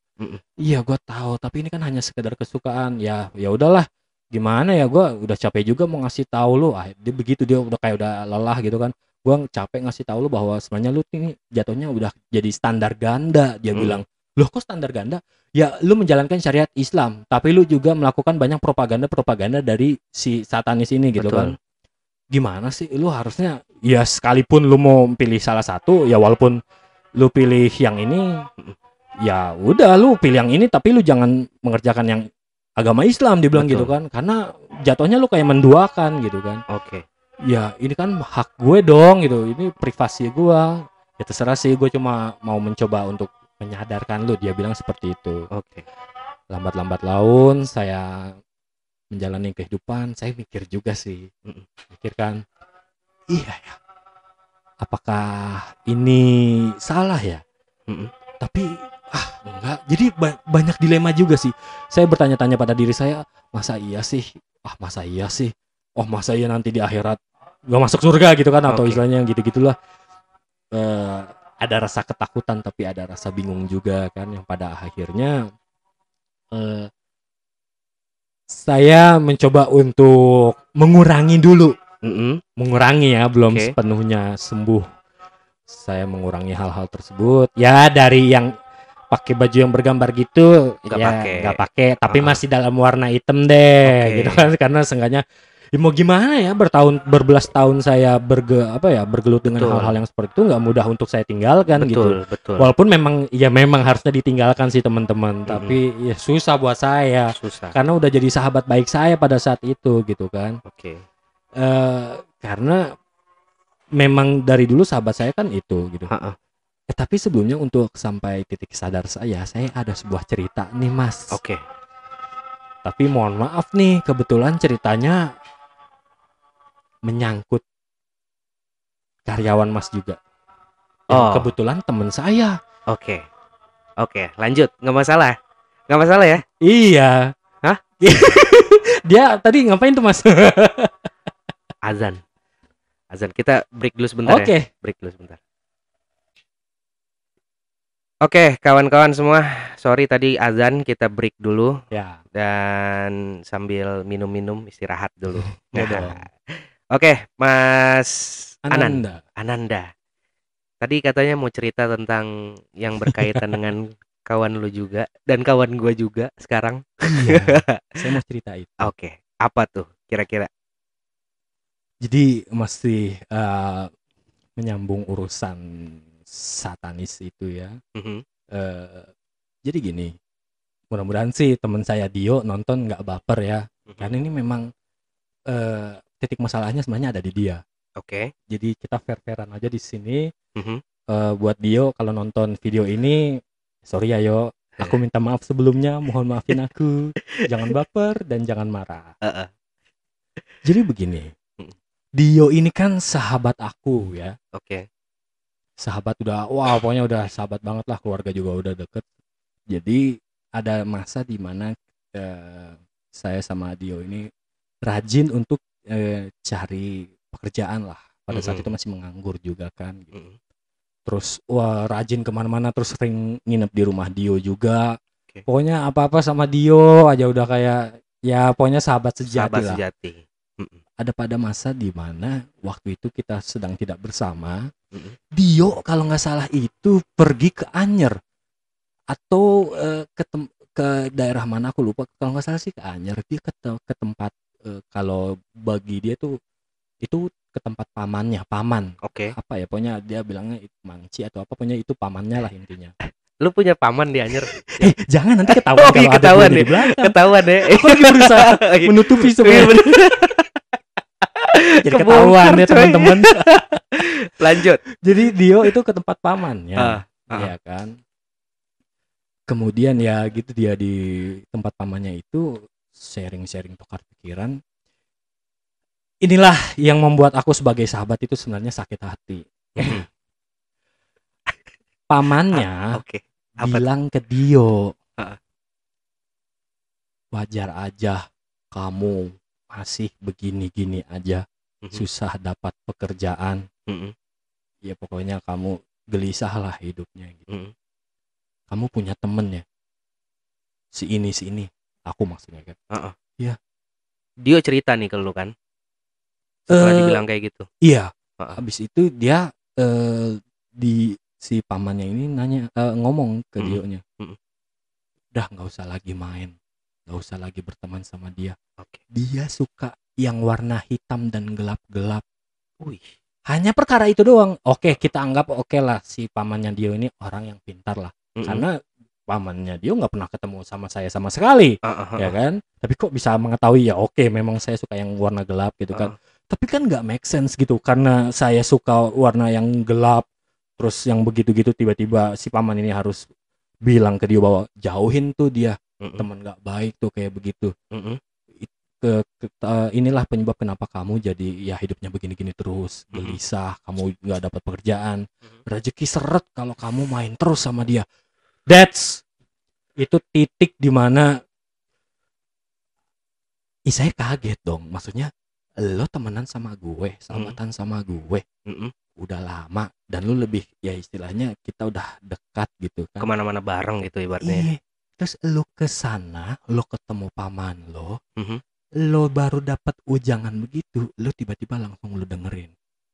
Iya gua tahu tapi ini kan hanya sekedar kesukaan. Ya ya udahlah. Gimana ya gua udah capek juga mau ngasih tahu lu. Ah, dia begitu dia udah kayak udah lelah gitu kan. Gua capek ngasih tahu lu bahwa sebenarnya lu ini jatuhnya udah jadi standar ganda dia Mm. bilang loh kok standar ganda? Ya lu menjalankan syariat Islam tapi lu juga melakukan banyak propaganda propaganda dari si satanis ini gitu Betul. kan? Gimana sih? Lu harusnya ya sekalipun lu mau pilih salah satu ya walaupun lu pilih yang ini ya udah lu pilih yang ini tapi lu jangan mengerjakan yang agama Islam dibilang Betul. gitu kan? Karena jatuhnya lu kayak menduakan gitu kan? Oke. ya ini kan hak gue dong gitu. Ini privasi gue ya terserah sih gue cuma mau mencoba untuk menyadarkan lu dia bilang seperti itu. Oke. lambat-lambat laun saya menjalani kehidupan saya mikir juga sih. Mm-mm. mikir kan iya ya. apakah ini salah ya? Mm-mm. tapi ah enggak. Jadi ba- banyak dilema juga sih. Saya bertanya-tanya pada diri saya masa iya sih? Ah masa iya sih? Oh masa iya nanti di akhirat gak masuk surga gitu kan atau Oke. istilahnya gitu gitulah Eh, ada rasa ketakutan tapi ada rasa bingung juga kan yang pada akhirnya eh saya mencoba untuk mengurangi dulu Mm-mm. mengurangi ya belum Oke. sepenuhnya sembuh saya mengurangi hal-hal tersebut ya dari yang pakai baju yang bergambar gitu Nggak ya pakai. nggak pakai tapi Ah. masih dalam warna hitam deh Oke. gitu kan karena seenggaknya ya mau gimana ya bertahun berbelas tahun saya berge apa ya bergelut dengan hal-hal yang seperti itu nggak mudah untuk saya tinggalkan gitu Betul, betul. walaupun memang ya memang harusnya ditinggalkan sih teman-teman Mm-mm. tapi ya susah buat saya Susah. karena udah jadi sahabat baik saya pada saat itu gitu kan Oke. eh karena memang dari dulu sahabat saya kan itu gitu. Ha-ha. Eh, tapi sebelumnya untuk sampai titik sadar saya, saya ada sebuah cerita nih mas. Oke. Tapi mohon maaf nih, kebetulan ceritanya menyangkut karyawan mas juga. Yang Oh. kebetulan temen saya. Oke. Oke, lanjut. Nggak masalah. Nggak masalah ya? Iya. Hah? (laughs) Dia tadi ngapain tuh mas? (laughs) Azan. Azan. Kita break dulu sebentar Oke. ya. Break dulu sebentar. Oke, kawan-kawan semua. Sorry tadi azan kita break dulu Ya. dan sambil minum-minum istirahat dulu. (laughs) Ya Nah. Oke, Mas Anan. Ananda. Ananda. Tadi katanya mau cerita tentang yang berkaitan (laughs) dengan kawan lu juga dan kawan gua juga sekarang. Iya. (laughs) saya mau cerita itu. Oke, apa tuh kira-kira? Jadi masih eh, menyambung urusan satanis itu ya. Mhm. Eh, jadi gini, mudah-mudahan sih teman saya Dio nonton nggak baper ya, Mhm. karena ini memang eh, titik masalahnya sebenarnya ada di dia. Oke. Jadi kita fair-fairan aja di sini. Mhm. Eh, buat Dio kalau nonton video ini, sorry ya yo, aku minta maaf sebelumnya, mohon maafin aku, (laughs) jangan baper dan jangan marah. Heeh. Jadi begini, Mm. Dio ini kan sahabat aku ya. Oke. sahabat udah wah pokoknya udah sahabat banget lah keluarga juga udah deket jadi ada masa di mana eh, saya sama Dio ini rajin untuk eh, cari pekerjaan lah pada saat Mhm. itu masih menganggur juga kan gitu. Mhm. terus wah rajin ke mana-mana terus sering nginep di rumah Dio juga Oke. pokoknya apa-apa sama Dio aja udah kayak ya pokoknya sahabat sejati Sahabat lah sejati. Mhm. ada pada masa di mana waktu itu kita sedang tidak bersama. Mhm. Dio kalau nggak salah itu pergi ke Anyer atau eh, ke ke daerah mana aku lupa. Kalau nggak salah sih ke Anyer. Dia ke, te- ke tempat eh, kalau bagi dia tuh itu ke tempat pamannya, paman. Oke. Apa ya? Pokoknya dia bilangnya itu mangci atau apa. Pokoknya itu pamannya lah intinya. (laughs) Lu punya paman di Anyer? (laughs) Eh jangan nanti ketahuan Oh, kalau iya, ada ketahuan di ya. belakang. Ketahuan ya. Aku lagi berusaha (laughs) menutupi sebenarnya. bener. Jadi Kebongkar, ketahuan ya teman-teman. Lanjut. Jadi Dio itu ke tempat pamannya, Ah, ah. ya kan. Kemudian ya gitu dia di tempat pamannya itu sharing-sharing tukar pikiran. Inilah yang membuat aku sebagai sahabat itu sebenarnya sakit hati. (laughs) Pamannya Oke. Apa tuh? bilang ke Dio, Ah. wajar aja kamu masih begini-gini aja, Mhm. susah dapat pekerjaan. Mhm. ya pokoknya kamu gelisah lah hidupnya gitu. Kamu punya temen ya, si ini si ini, aku maksudnya kan. Dio cerita nih ke lu kan? Setelah Eh, dibilang kayak gitu. Iya. Heeh. Habis itu dia eh, di si pamannya ini nanya eh, ngomong ke Mm-mm. Dio-nya Mm-mm. udah nggak usah lagi main nggak usah lagi berteman sama dia Oke. dia suka yang warna hitam dan gelap-gelap Wih. hanya perkara itu doang oke kita anggap oke lah si pamannya Dio ini orang yang pintar lah Mm-mm. karena pamannya Dio nggak pernah ketemu sama saya sama sekali ah, ah, ya kan? Tapi kok bisa mengetahui ya oke memang saya suka yang warna gelap gitu kan. Tapi kan nggak make sense gitu karena saya suka warna yang gelap terus yang begitu-gitu tiba-tiba si paman ini harus bilang ke dia bahwa jauhin tuh dia Mm-mm. teman nggak baik tuh kayak begitu. Mm-mm. ke, ke- eh, inilah penyebab kenapa kamu jadi ya hidupnya begini-gini terus gelisah kamu nggak dapat pekerjaan. Mhm. rezeki seret kalau kamu main terus sama dia that's itu titik di mana Ih, saya kaget dong maksudnya lo temenan sama gue sahabatan sama gue Mm-mm. udah lama dan lu lebih ya istilahnya kita udah dekat gitu kan Ke mana-mana bareng gitu ibaratnya. Iya. Terus lu ke sana, lu ketemu paman lo, Mhm. lo baru dapat ujangan begitu, lu tiba-tiba langsung lu dengerin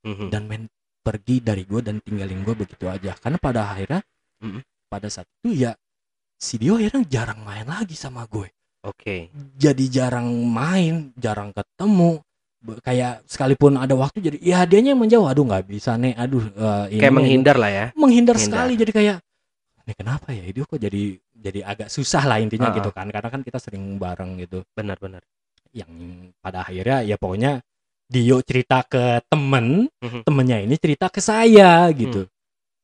Mhm. dan main pergi dari gue dan tinggalin gue begitu aja. Karena pada akhirnya, Mhm. Pada saat itu ya si Dio akhirnya jarang main lagi sama gue. Oke. Jadi jarang main, jarang ketemu. Kayak sekalipun ada waktu jadi ya dianya yang menjauh. Aduh nggak bisa nih. Aduh eh, ini Kayak menghindar lah ya. menghindar Menghindar. sekali jadi kayak ini kenapa ya dia kok jadi jadi agak susah lah intinya Ah, gitu kan karena kan kita sering bareng gitu Benar-benar. yang pada akhirnya ya pokoknya Dio cerita ke temen Mhm. temennya ini cerita ke saya gitu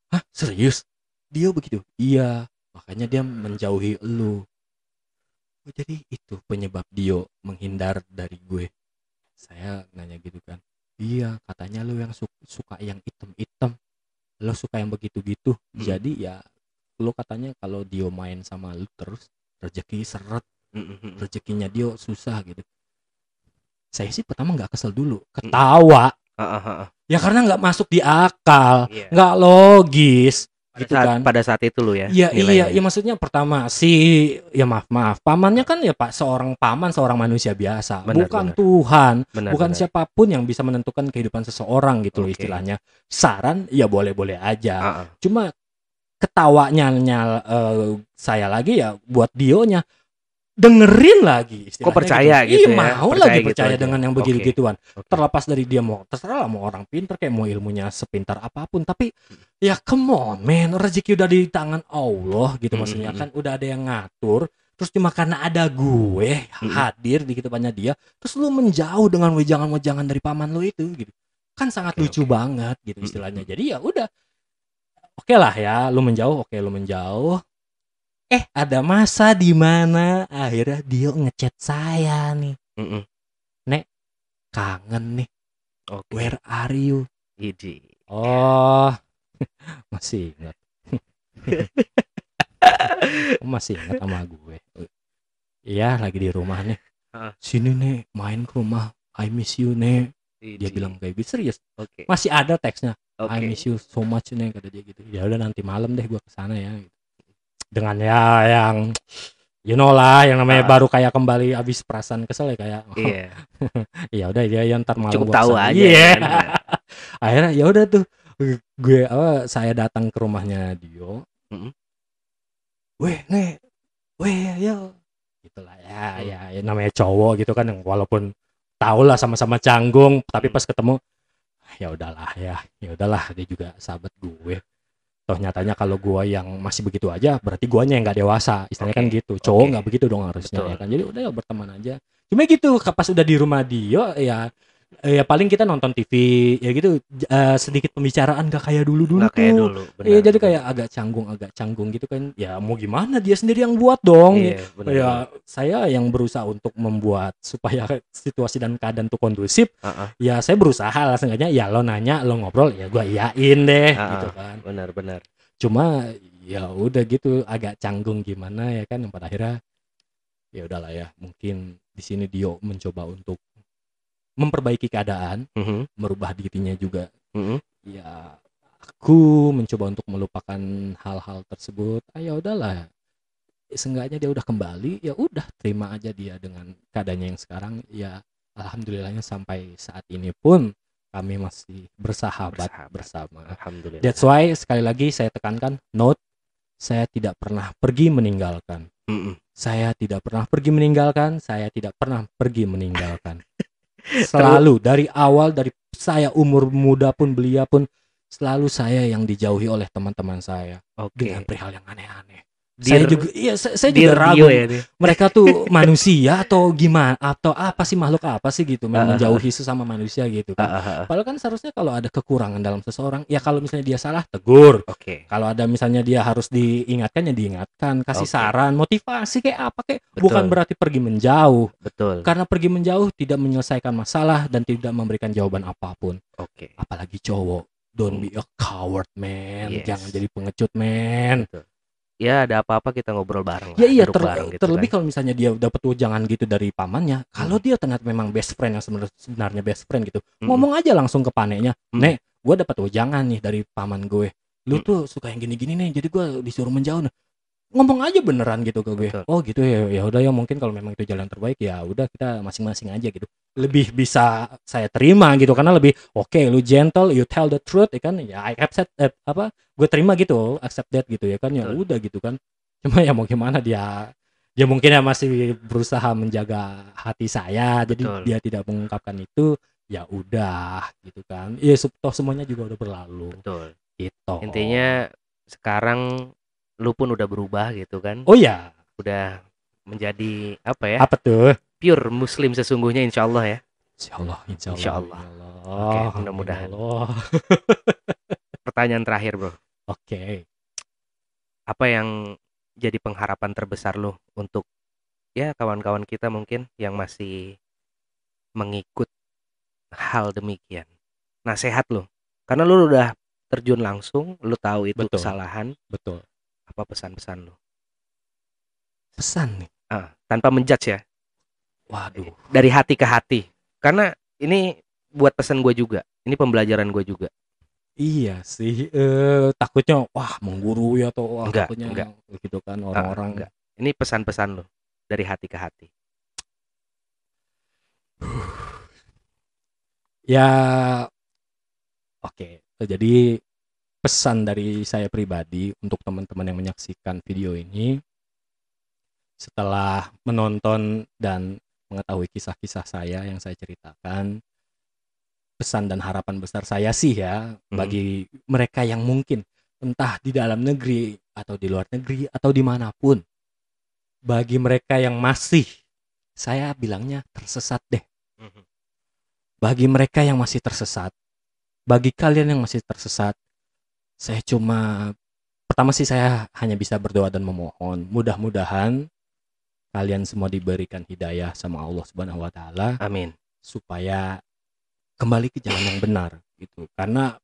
hah serius Dio begitu iya makanya dia menjauhi lu. Oh, jadi itu penyebab Dio menghindar dari gue. Saya nanya gitu kan iya katanya lu yang su- suka yang item-item. Lo suka yang begitu-gitu. Hmm. jadi ya lo katanya kalau Dio main sama lu terus rezeki seret. Mhm. rezekinya Dio susah gitu. Saya sih pertama nggak kesel dulu. Ketawa. Ah, ah, ah, ah. ya karena nggak masuk di akal. Iya. nggak logis Pada gitu saat kan pada saat itu lu ya. Iya iya nilainya. iya maksudnya pertama si ya maaf maaf pamannya kan ya pak seorang paman seorang manusia biasa Benar, bukan benar. Tuhan Benar, bukan benar. siapa pun yang bisa menentukan kehidupan seseorang gitu loh Oke. istilahnya saran ya boleh boleh aja Ah, ah. cuma ketawanya nyal eh, saya lagi ya buat Dionya dengerin lagi istilahnya percaya gitu. gitu iya, ya? mau Percaya lagi gitu percaya aja. dengan yang Oke. begitu gituan Oke. terlepas dari dia mau terserah lah mau orang pinter kayak mau ilmunya sepintar apa pun tapi ya come on man rezeki udah di tangan Allah gitu Mm, maksudnya mm, mm. kan udah ada yang ngatur terus cuma karena ada gue Mm. hadir di kehidupannya dia terus lu menjauh dengan wejangan-wejangan dari paman lu itu gitu kan sangat Oke, lucu oke. banget gitu istilahnya jadi ya udah oke lah ya lu menjauh oke lu menjauh eh ada masa di mana akhirnya dia ngechat saya nih Mhm. kangen nih Oke. where are you Iji. Oh, (laughs) masih ingat. (laughs) masih ingat sama gue. Iya, lagi di rumah nih. Sini nih, main ke rumah. I miss you nih. Dia bilang kayak gitu serius. Oke. Masih ada teksnya. Oke. I miss you so much nih kata dia gitu. Ya udah nanti malam deh gue ke sana ya. Dengan ya yang you know lah yang namanya Ah. baru kayak kembali habis perasaan kesel ya kayak Iya. (laughs) ya udah ya, ya ntar malam Cukup tahu aja. Iya. kan? (laughs) akhirnya ya udah tuh gue apa saya datang ke rumahnya Dio Mm-mm. weh nih weh yo gitulah ya, Hmm. ya ya namanya cowok gitu kan yang walaupun tau lah sama-sama canggung tapi Hmm. pas ketemu ya udahlah ya ya udahlah dia juga sahabat gue toh nyatanya kalau gue yang masih begitu aja berarti guanya yang nggak dewasa. Istilahnya kan Oke, gitu. Cowok nggak begitu dong harusnya Betul. ya kan? Jadi udah ya berteman aja. Cuma gitu pas udah di rumah Dio ya ya paling kita nonton TV ya gitu eh, sedikit pembicaraan gak kayak dulu dulu kayak tuh. dulu. benar, Iya jadi kayak agak canggung agak canggung gitu kan ya mau gimana dia sendiri yang buat dong Iya, benar. ya saya yang berusaha untuk membuat supaya (laughs) situasi dan keadaan tuh kondusif Ah, ah. ya saya berusaha lah seenggaknya ya lo nanya lo ngobrol ya gua iyain deh Ah, gitu ah. kan Benar, benar. cuma ya udah gitu agak canggung gimana ya kan yang pada akhirnya ya udahlah ya mungkin di sini Dio mencoba untuk memperbaiki keadaan Mhm. merubah dirinya juga Mhm. ya aku mencoba untuk melupakan hal-hal tersebut ah, ya udahlah seenggaknya dia udah kembali ya udah terima aja dia dengan keadaannya yang sekarang ya alhamdulillahnya sampai saat ini pun kami masih bersahabat, Bersahabat. bersama. Alhamdulillah. That's why sekali lagi saya tekankan note saya tidak pernah pergi meninggalkan. Mm-mm. Saya tidak pernah pergi meninggalkan, saya tidak pernah pergi meninggalkan. Selalu dari awal dari saya umur muda pun belia pun selalu saya yang dijauhi oleh teman-teman saya Oke. dengan perihal yang aneh-aneh. Dear- saya juga iya saya, saya juga ragu ya mereka tuh (laughs) manusia atau gimana atau apa sih makhluk apa sih gitu Ah, ah, menjauhi sesama manusia gitu Ah, kan. ah, ah. Padahal kan seharusnya kalau ada kekurangan dalam seseorang ya kalau misalnya dia salah tegur. Oke. Kalau ada misalnya dia harus diingatkan ya diingatkan, kasih Oke. saran, motivasi kayak apa kayak Betul. bukan berarti pergi menjauh. Betul. Karena pergi menjauh tidak menyelesaikan masalah dan tidak memberikan jawaban apa pun. Oke. Apalagi cowok. Don't be a coward, man. Yes. Jangan jadi pengecut, man. Betul. Ya ada apa-apa kita ngobrol bareng. lah, Ya iya, duduk ter- bareng gitu terlebih kan. kalau misalnya dia dapat jangan gitu dari pamannya. Kalau dia ternyata memang best friend yang sebenarnya sebenarnya best friend gitu, Mm-mm. ngomong aja langsung ke paneknya. Mm. Nek, gue dapat jangan nih dari paman gue. Lu Mm. tuh suka yang gini-gini nih, jadi gue disuruh menjauh. nih. Ngomong aja beneran gitu ke gue. Betul. Oh gitu ya, ya udah ya mungkin kalau memang itu jalan terbaik ya udah kita masing-masing aja gitu. Lebih bisa saya terima gitu karena lebih oke lu gentle, you tell the truth ya kan. Ya I accept eh, apa? Gue terima gitu, accept that gitu ya kan. Ya Betul. udah gitu kan. Cuma ya mau gimana dia dia mungkin ya masih berusaha menjaga hati saya jadi Betul. dia tidak mengungkapkan itu ya udah gitu kan ya toh semuanya juga udah berlalu Betul. gitu Intinya sekarang lu pun udah berubah gitu kan. oh ya Udah menjadi apa ya? apa tuh Pure muslim sesungguhnya insya Allah ya. Insya Allah Insya Allah, Insya Allah. Allah. Oke, mudah-mudahan. Ya. Pertanyaan terakhir bro. oke Apa yang jadi pengharapan terbesar lu untuk ya kawan-kawan kita mungkin yang masih mengikut hal demikian. Nasehat lu. Karena lu udah terjun langsung, lu tahu itu Betul. kesalahan. betul Apa pesan-pesan lu? pesan nih Ah, tanpa menjudge ya. waduh dari hati ke hati karena ini buat pesan gue juga ini pembelajaran gue juga iya sih eh, takutnya wah menggurui atau wah Enggak, takutnya enggak. gitu kan Ah, orang-orang enggak. ini pesan-pesan lo dari hati ke hati (sighs) Ya, oke. Jadi pesan dari saya pribadi untuk teman-teman yang menyaksikan video ini, setelah menonton dan mengetahui kisah-kisah saya yang saya ceritakan, pesan dan harapan besar saya sih ya Hmm. bagi mereka yang mungkin entah di dalam negeri atau di luar negeri atau di mana pun, bagi mereka yang masih, saya bilangnya tersesat deh. Bagi mereka yang masih tersesat, bagi kalian yang masih tersesat, saya cuma pertama sih saya hanya bisa berdoa dan memohon, mudah-mudahan kalian semua diberikan hidayah sama Allah Subhanahu wa taala amin supaya kembali ke jalan yang benar gitu. Karena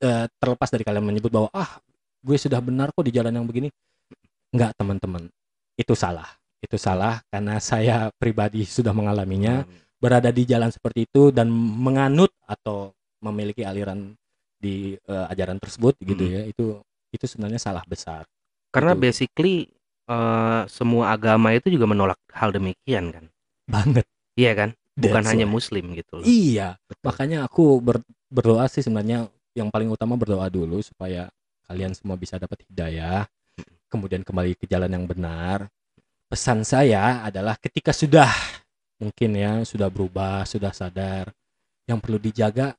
eh, terlepas dari kalian menyebut bahwa ah gue sudah benar kok di jalan yang begini, enggak teman-teman, itu salah. Itu salah karena saya pribadi sudah mengalaminya Amin. berada di jalan seperti itu dan menganut atau memiliki aliran di eh, ajaran tersebut gitu Mm. ya itu itu sebenarnya salah besar. Karena Gitu. basically eh, semua agama itu juga menolak hal demikian kan? Banget. Iya kan? Bukan That's hanya why. muslim gitu loh. Iya. Betul. makanya aku ber- berdoa sih sebenarnya yang paling utama berdoa dulu supaya kalian semua bisa dapat hidayah. Kemudian kembali ke jalan yang benar. Pesan saya adalah ketika sudah mungkin ya sudah berubah sudah sadar yang perlu dijaga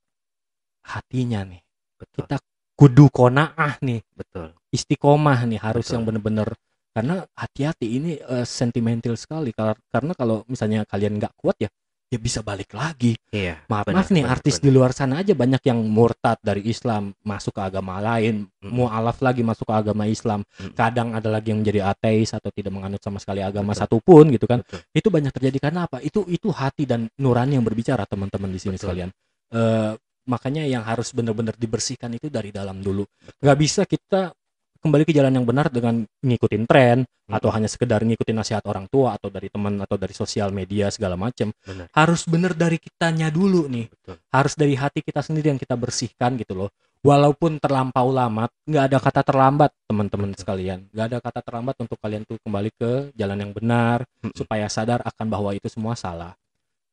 hatinya nih betul kita kudu konaah nih betul istiqomah nih harus Betul. yang bener-bener karena hati-hati ini eh, sentimental sekali Kar- karena kalau misalnya kalian nggak kuat ya ya bisa balik lagi iya maaf benar, maaf nih benar, artis benar. di luar sana aja banyak yang murtad dari Islam masuk ke agama lain Mm-mm. mualaf lagi masuk ke agama Islam Mm-mm. kadang ada lagi yang menjadi ateis atau tidak menganut sama sekali agama Betul. satupun gitu kan Betul. itu banyak terjadi karena apa itu itu hati dan nurani yang berbicara teman-teman di sini Betul. sekalian Eh, makanya yang harus benar-benar dibersihkan itu dari dalam dulu. Nggak bisa kita kembali ke jalan yang benar dengan ngikutin tren atau hanya sekedar ngikutin nasihat orang tua atau dari teman atau dari sosial media segala macam harus benar dari kitanya dulu nih. Betul. Harus dari hati kita sendiri yang kita bersihkan gitu loh. Walaupun terlampau lama nggak ada kata terlambat teman-teman sekalian. Nggak ada kata terlambat untuk kalian tuh kembali ke jalan yang benar Mm-mm. supaya sadar akan bahwa itu semua salah.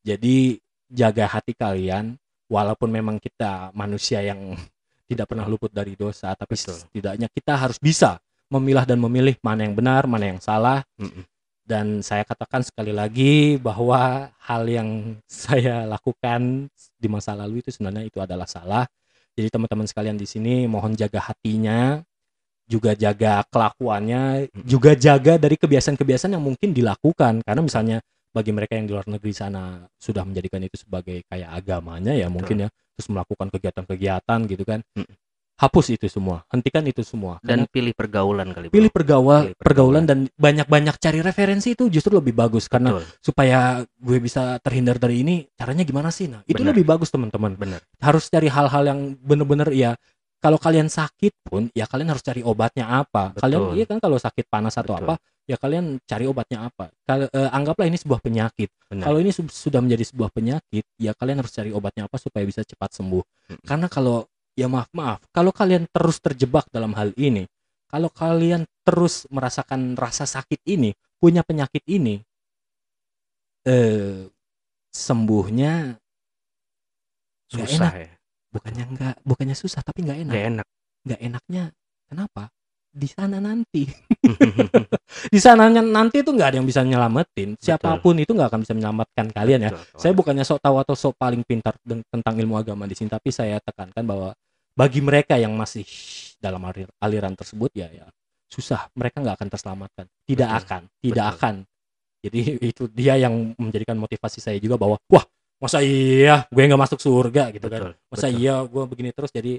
Jadi jaga hati kalian walaupun memang kita manusia yang (laughs) tidak pernah luput dari dosa tapi Betul. setidaknya kita harus bisa memilah dan memilih mana yang benar mana yang salah Mm-mm. dan saya katakan sekali lagi bahwa hal yang (laughs) saya lakukan di masa lalu itu sebenarnya itu adalah salah. Jadi teman-teman sekalian di sini mohon jaga hatinya, juga jaga kelakuannya, Mm-mm. juga jaga dari kebiasaan-kebiasaan yang mungkin dilakukan karena misalnya bagi mereka yang di luar negeri sana sudah menjadikan itu sebagai kayak agamanya ya mungkin ya terus melakukan kegiatan-kegiatan gitu kan. Mm. Hapus itu semua, hentikan itu semua. Dan Karena pilih pergaulan kali. Pilih pergaulan Pilih pergaulan. pergaulan dan banyak-banyak cari referensi itu justru lebih bagus karena Betul. supaya gue bisa terhindar dari ini caranya gimana sih nah itu Benar. lebih bagus teman-teman Benar. harus cari hal-hal yang bener-bener ya kalau kalian sakit pun ya kalian harus cari obatnya apa Betul. kalian iya kan kalau sakit panas atau Betul. apa ya kalian cari obatnya apa Kal- eh, anggaplah ini sebuah penyakit Benar. kalau ini su- sudah menjadi sebuah penyakit ya kalian harus cari obatnya apa supaya bisa cepat sembuh Mm. karena kalau ya maaf maaf kalau kalian terus terjebak dalam hal ini kalau kalian terus merasakan rasa sakit ini punya penyakit ini eh sembuhnya Susah ya. Bukannya enggak bukannya susah tapi nggak enak. Gak enak. nggak enaknya kenapa? Di sana nanti. (laughs) Di sananya nanti itu nggak ada yang bisa nyelamatin. Siapa pun itu nggak akan bisa menyelamatkan kalian ya. Betul, saya bukannya sok tahu atau sok paling pintar tentang ilmu agama di sini tapi saya tekankan bahwa bagi mereka yang masih dalam alir- aliran tersebut ya ya susah. Mereka nggak akan terselamatkan. Tidak Betul, akan tidak betul. akan. Jadi itu dia yang menjadikan motivasi saya juga bahwa wah masa iya gue nggak masuk surga gitu kan Betul, masa betul. iya gue begini terus jadi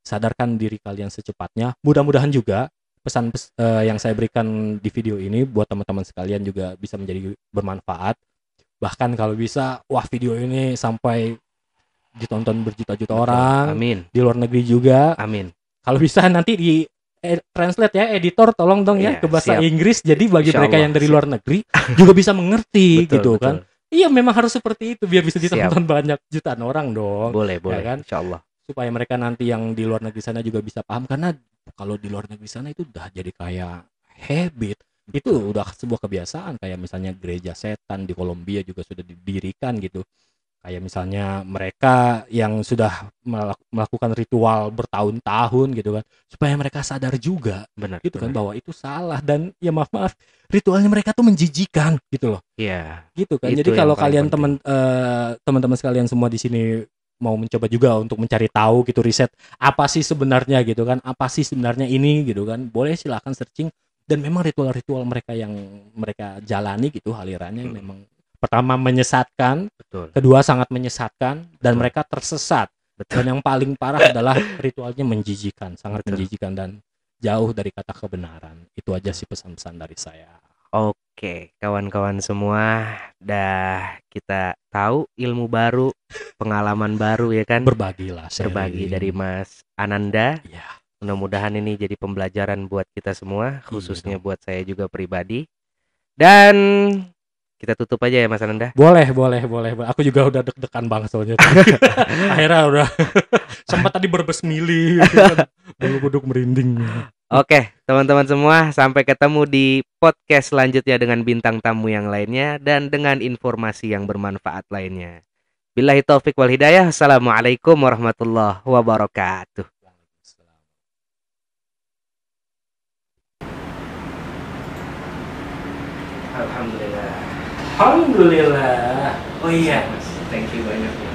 sadarkan diri kalian secepatnya mudah-mudahan juga pesan pes- eh, yang saya berikan di video ini buat teman-teman sekalian juga bisa menjadi bermanfaat bahkan kalau bisa wah video ini sampai ditonton berjuta-juta orang Amin. di luar negeri juga Amin. kalau bisa nanti di eh, translate ya editor tolong dong ya Iya, ke bahasa siap. Inggris jadi bagi Insya mereka Allah, yang dari siap. luar negeri juga bisa mengerti (laughs) Betul, gitu kan betul. Iya memang harus seperti itu biar bisa Siap. ditonton banyak jutaan orang dong Boleh, boleh. kan? Insya Allah. supaya mereka nanti yang di luar negeri sana juga bisa paham karena kalau di luar negeri sana itu udah jadi kayak habit itu udah sebuah kebiasaan kayak misalnya gereja setan di Kolombia juga sudah didirikan gitu kayak misalnya mereka yang sudah melak- melakukan ritual bertahun-tahun gitu kan supaya mereka sadar juga Benar. gitu kan bahwa itu salah dan ya maaf maaf ritualnya mereka tuh menjijikan gitu loh Iya. gitu kan. Jadi kalau kalian teman eh, teman-teman sekalian semua di sini mau mencoba juga untuk mencari tahu gitu riset apa sih sebenarnya gitu kan apa sih sebenarnya ini gitu kan boleh silahkan searching dan memang ritual-ritual mereka yang mereka jalani gitu alirannya Hmm. memang pertama menyesatkan Betul. kedua sangat menyesatkan dan Betul. mereka tersesat Betul. dan yang paling parah (laughs) adalah ritualnya menjijikan sangat Betul. menjijikan dan jauh dari kata kebenaran itu aja sih pesan-pesan dari saya Oke, kawan-kawan semua, dah kita tahu ilmu baru, pengalaman baru ya kan, berbagilah berbagi sharing. dari Mas Ananda. ya Mudah-mudahan ini jadi pembelajaran buat kita semua, khususnya dong. buat saya juga pribadi. Dan kita tutup aja ya Mas Ananda. Boleh, boleh, boleh. Aku juga udah deg-degan banget soalnya. (laughs) Akhirnya udah (laughs) sempat tadi berbesmili, gitu kan. bulu kuduk merinding. Oke, teman-teman semua, sampai ketemu di podcast selanjutnya dengan bintang tamu yang lainnya dan dengan informasi yang bermanfaat lainnya. Billahi taufik wal hidayah. Assalamualaikum warahmatullahi wabarakatuh. Alhamdulillah. Alhamdulillah. Oh iya, thank you banyak ya.